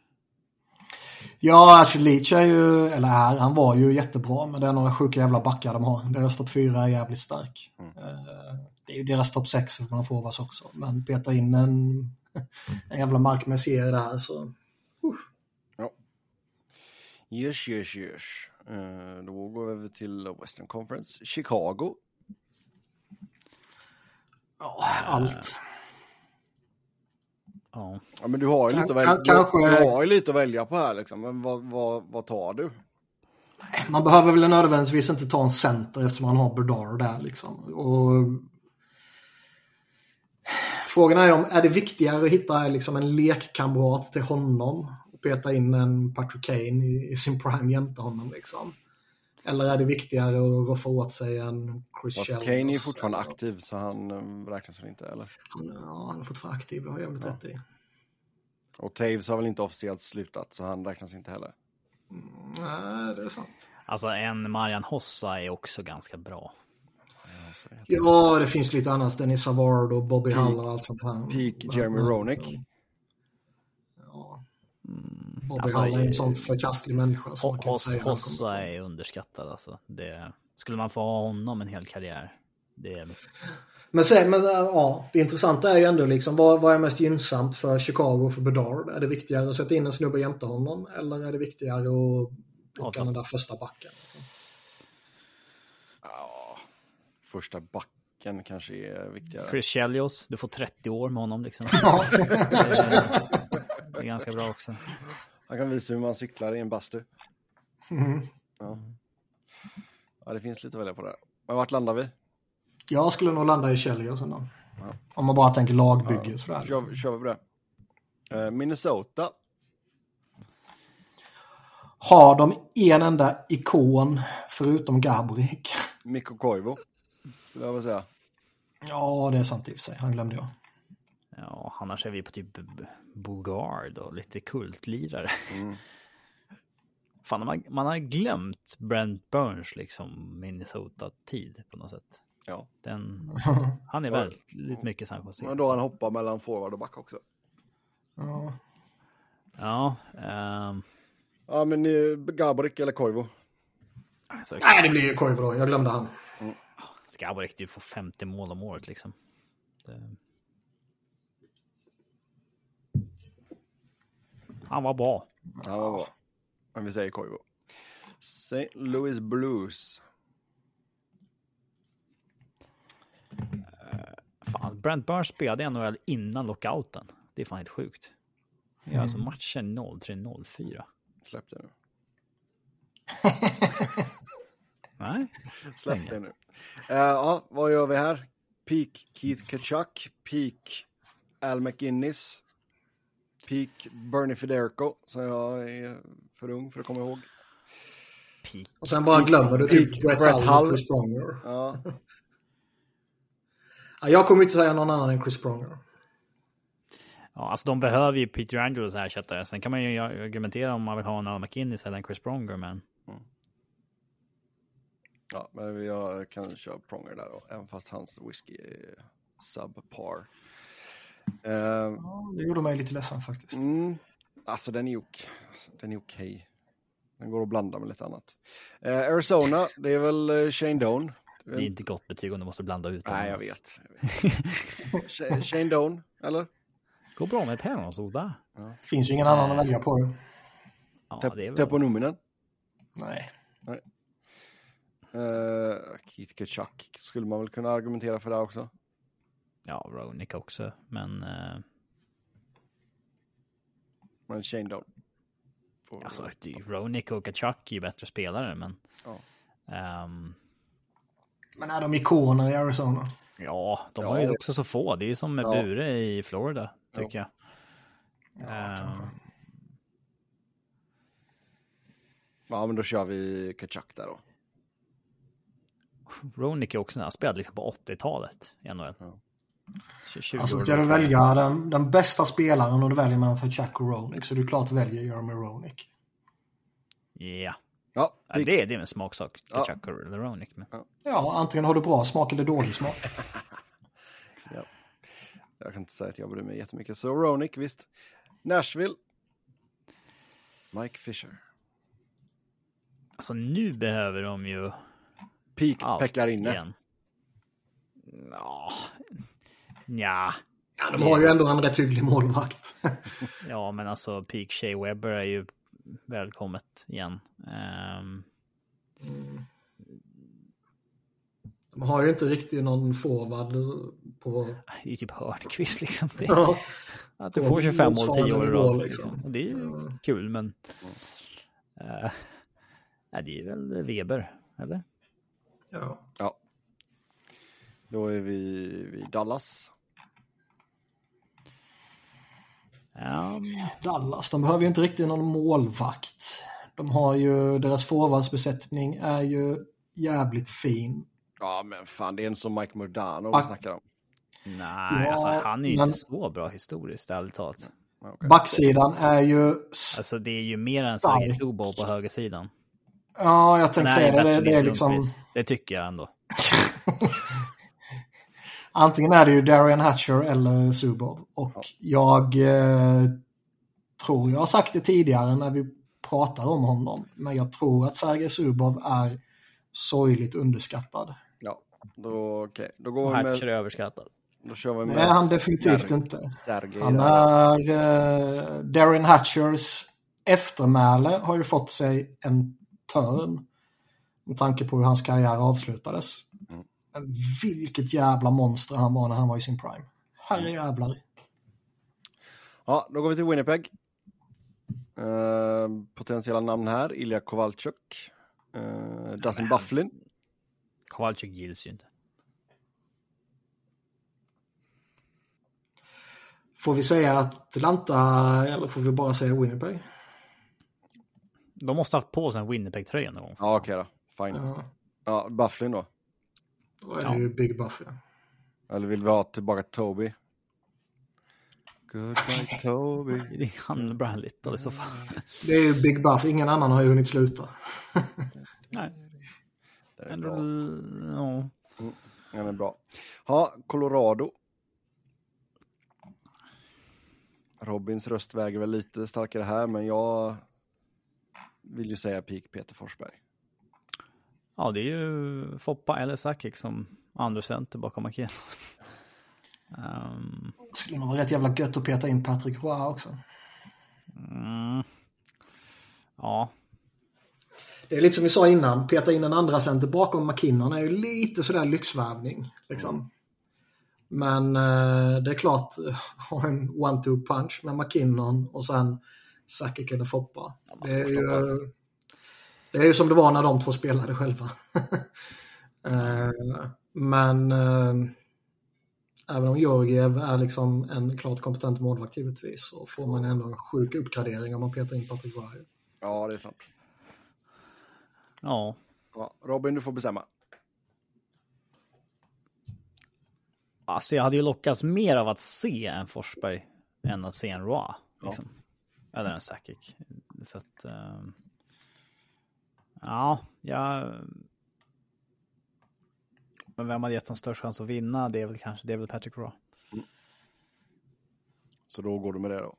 Ja, Ashley Leach är ju, eller är, han var ju jättebra, men det är några sjuka jävla backar de har. Deras topp fyra är jävligt stark. Eh, Det är ju deras topp sex som man får också, men peta in en, en jävla Mark Messier där så... Yes, yes, yes. Eh, då går vi över till Western Conference. Chicago. Ja, allt. Ja. Ja, men du har ju, lite, välja, kanske- du, har lite att välja på här liksom. Men vad, vad, vad tar du? Man behöver väl nödvändigtvis inte ta en center eftersom man har Berdard där liksom. Och... Frågan är om, är det viktigare att hitta liksom en lekkamrat till honom och peta in en Patrick Kane i, i sin prime jämte honom liksom? Eller är det viktigare att roffa åt sig en Chris Chelios Kane är fortfarande aktiv så han um, räknas väl inte eller? Han, ja, han är fortfarande aktiv, det har jag jävligt rätt i. Och Taves har väl inte officiellt slutat så han räknas inte heller. Nej, det är sant. Alltså en Marian Hossa är också ganska bra. Ja, det finns lite annat. Dennis Savard och Bobby Hull och allt sånt här. Peak Jeremy Roenick. Ja. Bobby Alltså, Hull är en eh, sån förkastlig människa. som Hoss, Hossa är underskattad alltså. Det, skulle man få ha honom en hel karriär. Det, Men, sen, men äh, ja, det intressanta är ju ändå liksom vad, vad är mest gynnsamt för Chicago och för Bedard? Är det viktigare att sätta in en snubbe jämte honom eller är det viktigare att plocka fast- den där första backen? Ja, första backen kanske är viktigare. Chris Chelios, du får 30 år med honom liksom. Ja. Det, är- det är ganska bra också. Han kan visa hur man cyklar i en bastu. Mhm. Ja. ja, det finns lite att välja på där. Men vart landar vi? Jag skulle nog landa i Chelios ändå. Om man bara tänker lagbygge sådär. Kör, kör vi på det. Eh, Minnesota. Har de en enda ikon förutom Gaborik? Mikko Koivu. skulle jag vilja säga. Ja, det är sant i och för sig. Han glömde jag. Ja, annars är vi på typ Bogard och lite kultlirare. Mm. Fan, man, man har glömt Brent Burns liksom Minnesota-tid på något sätt. Ja. Den, han är väldigt mycket San Jose. Men då han hoppar mellan forward och back också. Ja. Ja, ehm, Ja, men eh, Gaborik eller Koivu? alltså, Nej, det blir ju Koivu då. Jag glömde han. Skaborek du får 50 mål om året liksom. Det... Han var bra. Ja, vad bra. Men vi säger Koivu. St. Louis Blues. Fan, Brent Burns spelade i NHL innan lockouten. Det är fan helt sjukt. Det är alltså matchen 03-04. Släpp det nu. Nej, Släpp det nu. Eh, ja, vad gör vi här? Peak Keith Kachuk. Peak Al McInnes. Peak Bernie Federico. Så jag är för ung för att komma ihåg. peak. Och sen bara glömmer du typ Brett Brett Hull Chris Pronger. Ja, Ja, jag kommer inte säga någon annan än Chris Pronger. Ja, alltså de behöver ju Peter Angelos ersättare. Sen kan man ju argumentera om man vill ha en Al McInnes eller en Chris Pronger, men ja men jag kan köra Pronger där då. Även fast hans whisky är subpar. Eh, Ja, det gjorde mig lite ledsen faktiskt. Mm, alltså den är ok. Den är okej. Den går att blanda med lite annat. Eh, Arizona, det är väl eh, Shane Doan. det är inte gott betyg om du måste blanda ut. Nej, jag vet. Jag vet. Sh- Shane Doan, eller? Går bra med päronsoda. Finns ju ingen annan att välja på. det. Ja, Tep- det är väl... Teppo Numminen. Nej. Uh, Keith Kachuk skulle man väl kunna argumentera för det också. Ja, Ronick också, men eh, Men Shane. Får- alltså, det Ronick och Kachuk är ju bättre spelare, men Ja. ehm, Men är de ikoner i Arizona? ja, de Ja. har ju också så få. Det är som med Ja. Bure i Florida, tycker jag. Ehm, ja, men då kör vi Kachuk där då. Ronick är också, han spelade liksom på 80-talet i NHL. Ja. 20 Alltså ska du välja den, den bästa spelaren och du väljer mellan för Chuck och Ronick så du klart väljer Jeremy Ronick. Ja, Ja, ja det, är- det är en smaksak. Ja. Kachuk eller Ronick. Men... Ja, antingen har du bra smak eller dålig smak. jag kan inte säga att jag bryr mig jättemycket. Så Ronick, visst. Nashville. Mike Fisher. Alltså nu behöver de ju Peak allt Pekarinne. igen. Ja, ja, Ja, de har ju ändå en rätt hygglig målvakt. ja, men alltså Peak Shea Webber är ju välkommet igen. Ehm, De har ju inte riktigt någon forward på... det är ju typ Hörnqvist liksom. Det, Ja, att du får 25 mål 10 motsvarande år i rad. liksom. Liksom. Och det är ju Ja. kul, men... Uh, nej, det är väl Weber, eller? ja. Ja. Då är vi vid Dallas. Ja, Dallas, de behöver ju inte riktigt någon målvakt. De har ju, deras forwardsbesättning är ju jävligt fin. Ja, men fan, det är en som Mike Murdano vi snackar om. nej, Ja, alltså han är ju men- inte så bra historiskt, ärligt talat. Okej. Backsidan är ju... Alltså det är ju mer än. Sergej Zubov på högersidan. Ja, jag tänkte säga det. Det, det är liksom... Lundqvist. Det tycker jag ändå. Antingen är det ju Darian Hatcher eller Zubov. Och jag eh, tror jag har sagt det tidigare när vi pratar om honom. Men jag tror att Sergej Zubov är sorgligt underskattad. Ja, då, okej. då går vi Hatcher med... är överskattad. Då kör vi med... Är han definitivt Sergej- inte. Sergej Han är... Eh, Darren Hatchers eftermäle har ju fått sig en törn. Med tanke på hur hans karriär avslutades. Men vilket jävla monster han var när han var i sin prime. Herrejävlar. Ja, då går vi till Winnipeg. Eh, potentiella namn här. Ilja Kovalchuk. Uh, Dustin Bufflin. Kowalczyk gills ju inte. Får vi säga Atlanta eller får vi bara säga Winnipeg? De måste ha haft på sig en Winnipeg-tröja någon gång. Ja, okej då. Fine. Ja. Ja, Bufflin då. Då är det Ja. ju Big Buff. Ja. Eller vill vi ha tillbaka Toby? Goodbye Toby. Han Brian Little i så fall. Det är ju Big Buff, ingen annan har ju hunnit sluta. Nej, Det är ändå... bra. Ja. Den är bra. Ja, Colorado. Robins röst väger väl lite starkare här, men jag vill ju säga peak Peter Forsberg. Ja, det är ju Foppa eller Sakic som andra center bakom McKinnon. um, skulle nog vara rätt jävla gött att peta in Patrick Roy också. mm, ja, Det är lite som vi sa innan, peta in en andra center bakom McKinnon är ju lite sådär lyxvärvning. Liksom. Men eh, det är klart, ha en one-two punch med McKinnon och sen Sakic eller Foppa. man Det är, ju, det är ju som det var när de två spelade själva. Eh, Men eh, även om Georgiev är liksom en klart kompetent målvakt givetvis så får man ändå en sjuk uppgradering om man petar in Patrick Roy. Ja, det är sant. ja. Ja, Robin, du får bestämma. Alltså jag hade ju lockats mer av att se en Forsberg än att se en Roy. Liksom. Eller en Sakic. Så att... ehm, ja, jag... Men vem hade gett dem störst chans att vinna? Det är väl kanske det är väl Patrick Roy. Så då går du med det då.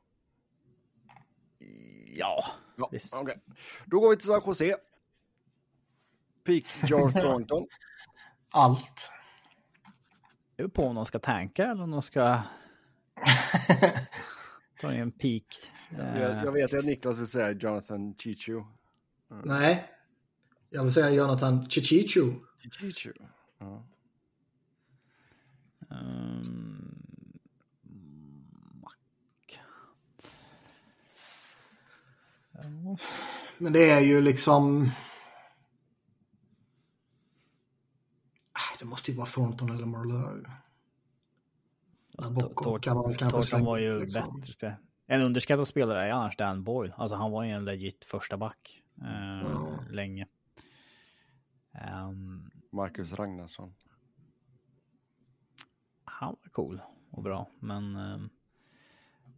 Ja, Ja, Visst. okej. Då går vi till San Jose. Peak George Thornton. Allt. det är på om de ska tanka eller om de ska ta en peak. Jag, jag vet att Niklas vill säga Jonathan Chichu. Nej, jag vill säga Jonathan Chichichu. Chichu. Ja. ehm, Men det är ju liksom... Ah, Det måste ju vara Thornton eller Marlowe. Alltså, Thornton var ju liksom. bättre. En underskattad spelare är annars Dan Boyle. Alltså han var ju en legit första back eh, Ja. länge. Ehm, Marcus Ragnarsson. han var cool och bra, men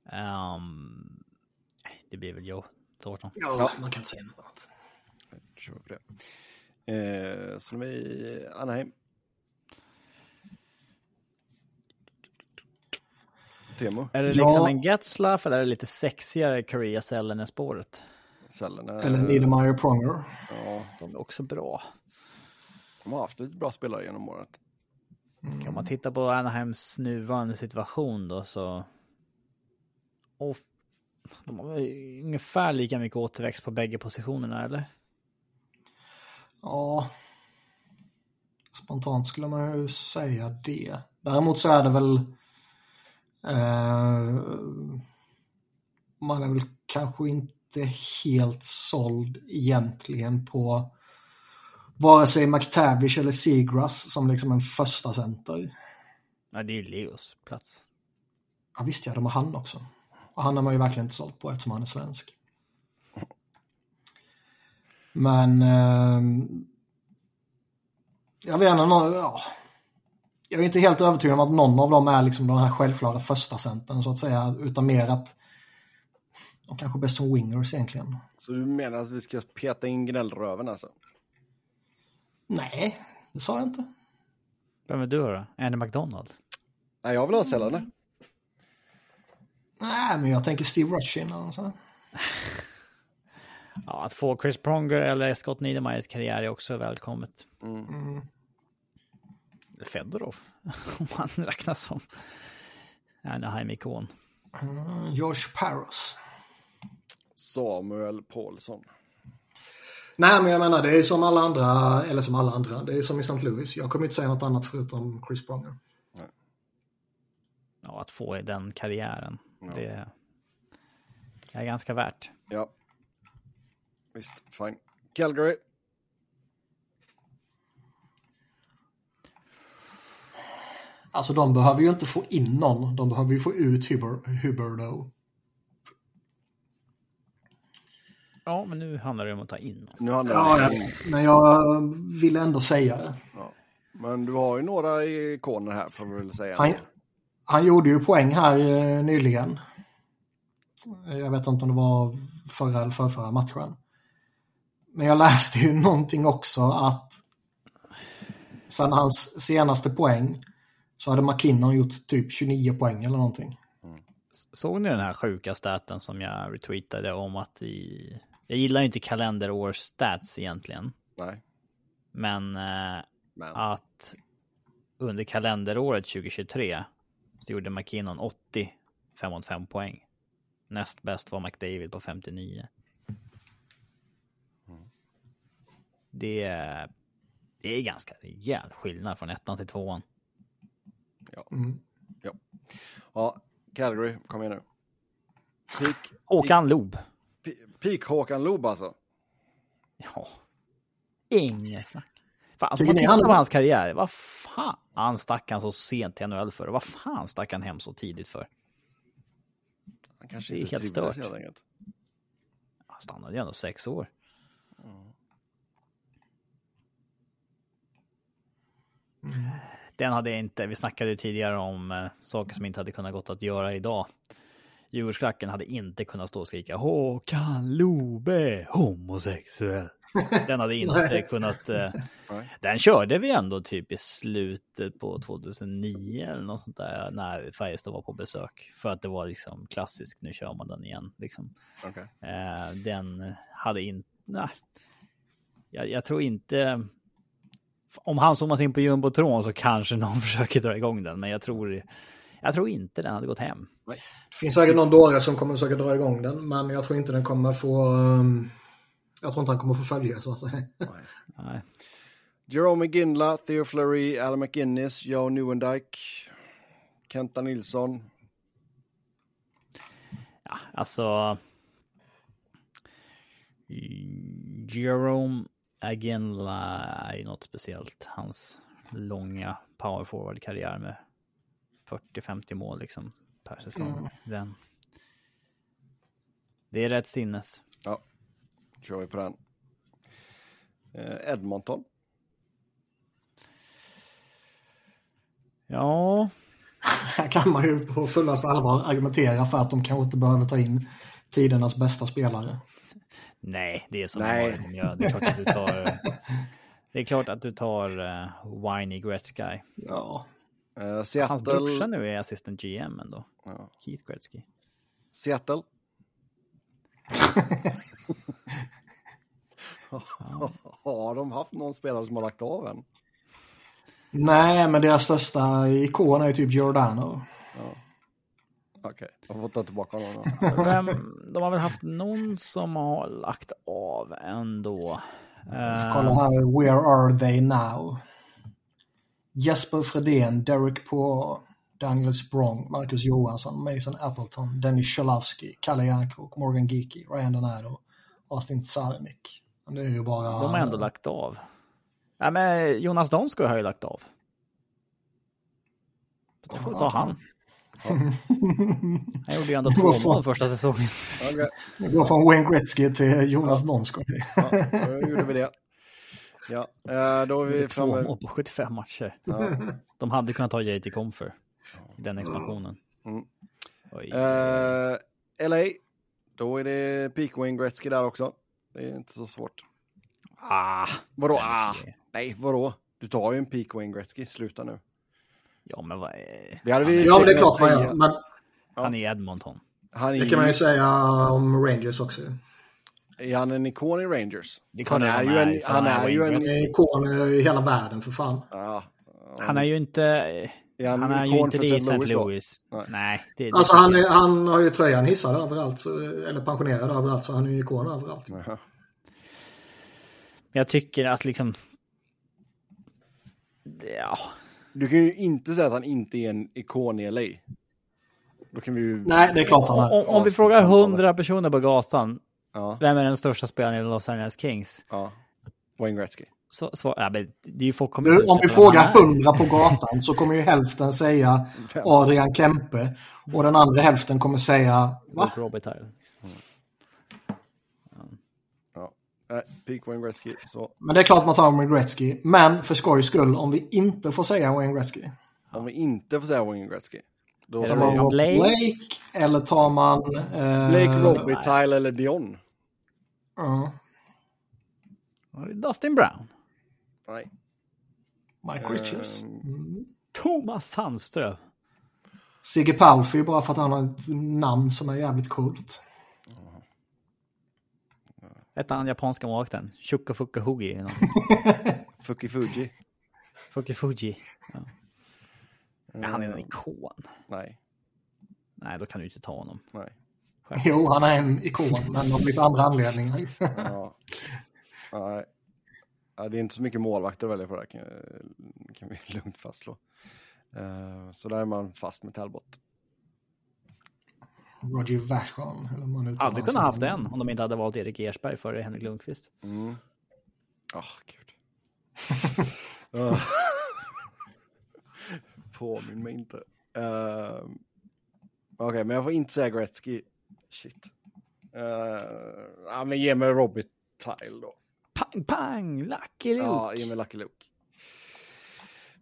ehm, det blir väl Joe Thornton. Ja, man kan inte säga något annat. Kör på det. Eh, så nu är vi Anaheim. Temo. Är det Ja. liksom en Getzlaff eller är det lite sexigare Korea Sellen i spåret? Cellerna. Eller Niedermeyer Pronger. Ja, De är också bra. De har haft lite bra spelare genom året. Kan man titta på Anaheims nuvarande situation då så... Och de har väl ungefär lika mycket återväxt på bägge positionerna eller? Ja. Spontant skulle man ju säga det. Däremot så är det väl... Eh, man är väl kanske inte helt såld egentligen på vare sig McTavish eller Seagrass som liksom en första center. Nej, det är ju Leos plats. Ja visst ja, de har han också. Och han har man ju verkligen inte sålt på eftersom han är svensk. Men... Eh, jag vet inte, ja. Jag är inte helt övertygad om att någon av dem är liksom den här självklara första centern så att säga. Utan mer att de kanske är bäst som wingers egentligen. Så du menar att vi ska peta in gnällröven alltså? Nej, det sa jag inte. Vem är du då? Andy McDonald? Nej, jag vill ha Cellerna. Nej, men jag tänker Steve Rutschin och så. Ja, att få Chris Pronger eller Scott Niedermayers karriär är också välkommet. Mm. Fedorov, om han räknas som Anaheim-ikon. Mm, George Paros. Samuel Paulsson. Nej, men jag menar det är som alla andra, eller som alla andra, det är som i St. Louis. Jag kommer inte säga något annat förutom Chris Pronger. Ja, att få den karriären. Ja. Det är ganska värt. Ja. Visst, fine. Calgary. Alltså de behöver ju inte få in någon, de behöver ju få ut Huber, Huberdo. Ja, men nu handlar det om att ta in. Nu handlar Ja, det jag om... vet. Men jag vill ändå säga det. Ja. Men du har ju några ikoner här får vi väl säga. Han, han gjorde ju poäng här eh, nyligen. Jag vet inte om det var förra eller förra matchen. Men jag läste ju någonting också att sen hans senaste poäng så hade McKinnon gjort typ 29 poäng eller någonting. Såg ni den här sjuka staten som jag retweetade om att i... Jag gillar ju inte kalenderårsstats egentligen. Nej, Men eh, men att under kalenderåret 2023 så gjorde McKinnon 80 5 mot 5 poäng. Näst bäst var McDavid på 59. Det, är- det är ganska rejäl skillnad från ettan till tvåan. Mm. ja, Calgary, kom igen nu. Peak, Håkan Loob. Pe- peak Håkan Loob alltså. Ja. Inget snack. Fan, alltså, man tittar på hans karriär. Vad fan stack han så sent till NHL för? Vad fan stack han hem så tidigt för? Han kanske Det är inte helt stört. helt enkelt. Han stannade ju ändå sex år. Den hade jag inte, vi snackade ju tidigare om eh, saker som inte hade kunnat gått att göra idag. Djurgårdsklacken hade inte kunnat stå och skrika Håkan Lobe homosexuell. Den hade inte kunnat. Eh, den körde vi ändå typ i slutet på 2009 eller något sånt där när Färjestad var på besök. För att det var liksom klassiskt, nu kör man den igen. Liksom. Okej. Eh, den hade inte... Nej. Jag, jag tror inte... Om han zoomas in på jumbotron så kanske någon försöker dra igång den, men jag tror, jag tror inte den hade gått hem. Det finns säkert någon dåre som kommer försöka dra igång den, men jag tror inte den kommer få... um, Jag tror inte han kommer få följa så att säga. Nej. Jerome Ginla, Theo Fleury, Al McInnes, Joe Newendike, Kenta Nilsson. Ja, alltså... Jerome Aginla är ju något speciellt. Hans långa power forward-karriär med 40-50 mål liksom per säsong. Den. Det är rätt sinnes. Ja, kör vi på den. Eh, Edmonton. Ja, Här kan man ju på fullaste allvar argumentera för att de kanske inte behöver ta in tidernas bästa spelare. nej, det är som Nej. De gör. Det är klart att du tar... Det är klart att du tar uh, Whiny Gretzky. Ja, Hans Seattle. brorsa nu är assistant GM ändå. Ja. Keith Gretzky. Seattle. Har de haft någon spelare som har lagt av än? Nej, men deras största ikon är ju typ Giordano. Okej, jag får ta tillbaka honom. de har väl haft någon som har lagt av ändå. Kolla här, where are they now? Jesper Fredén, Derek Poir, Daniel Sprong, Marcus Johansson, Mason Appleton, Dennis Cholowski, Kalle Järnkrok, Morgan Geeky, Ryan Donato, Austin Tsarnik. Men Det är ju bara... De har ändå lagt av. Ja, men Jonas Donskoj har ju lagt av. Det får ta han. Han gjorde ju ändå två mål första säsongen. Det går från Wayne Gretzky till Jonas Donskoj. ja, då gjorde vi det. Ja, eh, då är vi Två framme. mål på 75 matcher. Ja. De hade kunnat ta JT Comfer i den expansionen. Mm. Oj. Eh, LA, då är det peak Wayne Gretzky där också. Det är inte så svårt. Ah, Vadå? Ah, nej, vadå? Du tar ju en peak Wayne Gretzky, sluta nu. Ja, men vad är... Det hade vi Ja, men det är klart man gör. Men Han är Edmonton. Han är, det kan man ju säga om Rangers också. Är han en ikon i Rangers? Det är Han är han ju är, en... Han han är ju en... Han är ikon i hela världen för fan. Ja, Han är ju inte... är han, Han är ju inte det i St. Louis. Nej. Nej. det, det Alltså han, är, han har ju tröjan hissad överallt, så, eller pensionerad överallt, så han är ju ikon överallt. Jaha. Jag tycker att liksom... Ja, Du kan ju inte säga att han inte är en ikon i LA. Då kan vi ju... Nej, det är klart han om, är. om, om vi frågar samtalet. hundra personer på gatan, Ja, vem är den största spelaren i Los Angeles Kings? ja. Wayne Gretzky. Så, svar, ja, men det är ju folk kommer Nu, om vi frågar hundra på gatan så kommer ju hälften säga Adrian Kempe och den andra hälften kommer säga va? Luke Robitaille. Nej, peak Wayne Gretzky. Så Men det är klart man tar Wayne Gretzky. Men för skojs skull, om vi inte får säga Wayne Gretzky. om vi inte får säga Wayne Gretzky. Då Tar man Blake? Blake? eller tar man... Eh, Blake, Robbie, Tyler eller Dion. Ja, Dustin Brown. Nej. Mike Richards. Ehm. Mm. Thomas Sandström. Sigge Palffy bara för att han har ett namn som är jävligt coolt. Hette han japanska målvakten? Shuka Fuka Hugi. Fuki Fuji. Fuki Fuji. Ja. Men han är en Ehm, ikon. Nej, Nej, då kan du inte ta honom. nej. Jo, han är en ikon, men av lite andra anledningar. Ja. Nej. Ja, det är inte så mycket målvakter att välja på det här, kan, kan vi lugnt fastslå. Eh, så där är man fast med Talbot. Roger Vachon. Eller man Aldrig kunnat haft en om de inte hade valt Erik Ersberg före Henrik Lundqvist. Mm. Åh, gud. Ah. Påminn mig inte. Uh, Okej, men jag får inte säga Gretzky. Shit. Uh, ja, men ge mig Robbie Tile då. Pang, pang! Lucky Luke! Ja, ge mig Lucky Luke.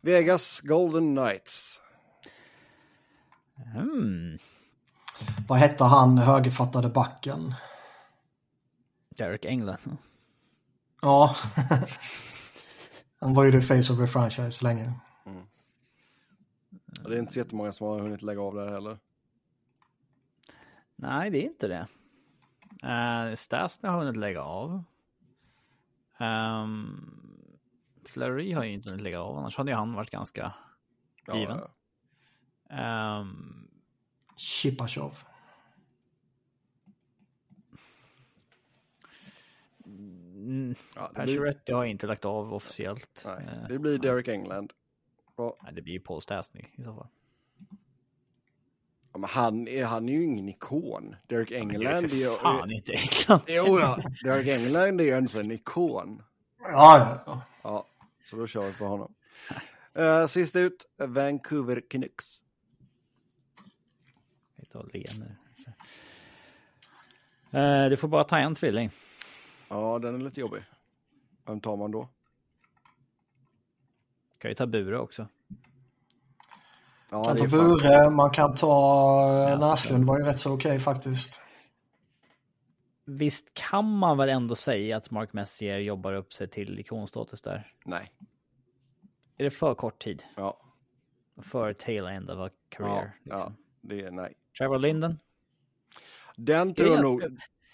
Vegas Golden Knights. Mm. Vad hette han högerfattade backen? Derek England. Ja. han var ju the face of the franchise länge. Det är inte så jättemånga som har hunnit lägga av där heller. Nej, det är inte det. Uh, Stasny har hunnit lägga av. Um, Fleury har ju inte hunnit lägga av, annars hade ju han varit ganska Ja, given. ja. Um, mm, Ja, det, blir, Pacioretty har inte lagt av officiellt. nej, Eh, det blir Derek England. Bra. nej, det blir ju Paul Stasny i så fall. Ja, han, är, han är ju ingen ikon. Det är England är för ju... fan inte England. Jo, ja. Derek England är ju en sån ikon. Ja, ja, ja. Så då kör vi på honom. Uh, sist ut, Vancouver Canucks. Uh, du får bara ta en tvilling. Ja, den är lite jobbig. Vem tar man då? Kan ju ta Bure också. Ja, Man det kan ta Bure, man kan ta Ja. Näslund var ju rätt så okej faktiskt. Visst kan man väl ändå säga att Mark Messier jobbar upp sig till ikonstatus där? Nej. Är det för kort tid? Ja, För tail end of a ja, career? ja, liksom? det är nej. Trevor Linden? Den tror jag nog...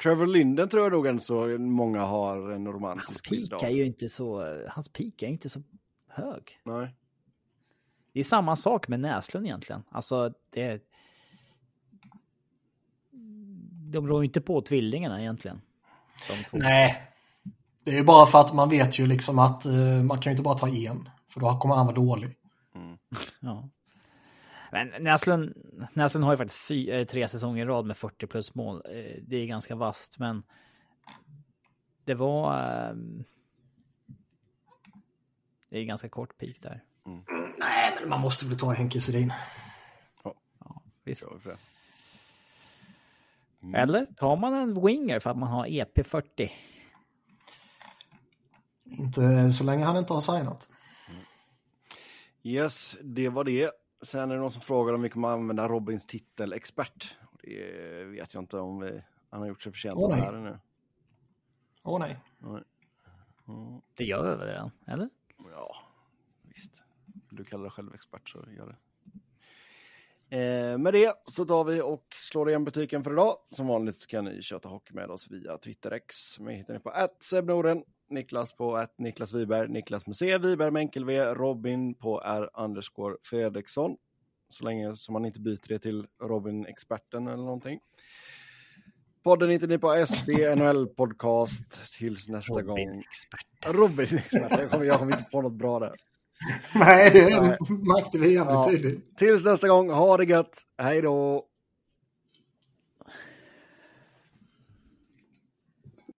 Trevor Linden tror jag nog ändå så många har en Hans romantisk bild peak av. är ju inte så, hans peak är inte så hög. Nej. Det är samma sak med Näslund egentligen. Alltså det... De rår ju inte på tvillingarna egentligen. De två. Nej. Det är ju bara för att man vet ju liksom att eh, man kan ju inte bara ta en. För då kommer han vara dålig. Ja. Men Näslund, Näslund har ju faktiskt fy, eh, tre säsonger i rad med 40 plus mål. Eh, Det är ganska vast, men det var... Eh, det är ganska kort peak där. Nej, men man måste väl ta Henke Sedin. Visst. Kör vi för det. Eller tar man en winger för att man har E EP40? Inte så länge han inte har signat. Yes, det var det. Sen är det någon som frågar om vi kommer använda Robins titel expert. Det vet jag inte om vi... Han har gjort sig förtjänt av det nej. här nu. Åh nej. Det gör vi väl redan, eller? Ja, visst. Du kallar dig själv expert så gör det. Eh, med det så tar vi och slår igen butiken för idag. Som vanligt kan ni köta hockey med oss via TwitterX. Mig hittar ni på @sebnorden, Niklas på Niklas Wiberg, Niklas med C, Wiberg med enkel V, Robin på R underscore Fredriksson. Så länge som man inte byter det till Robin-experten eller någonting. Podden hittar ni på SD NHL Podcast tills nästa gång. Robin-expert. Robin-expert, jag kommer, jag kommer inte på något bra där. Nej, det märkte vi jävligt Ja. tydligt. Tills nästa gång, ha det gött. Hej då!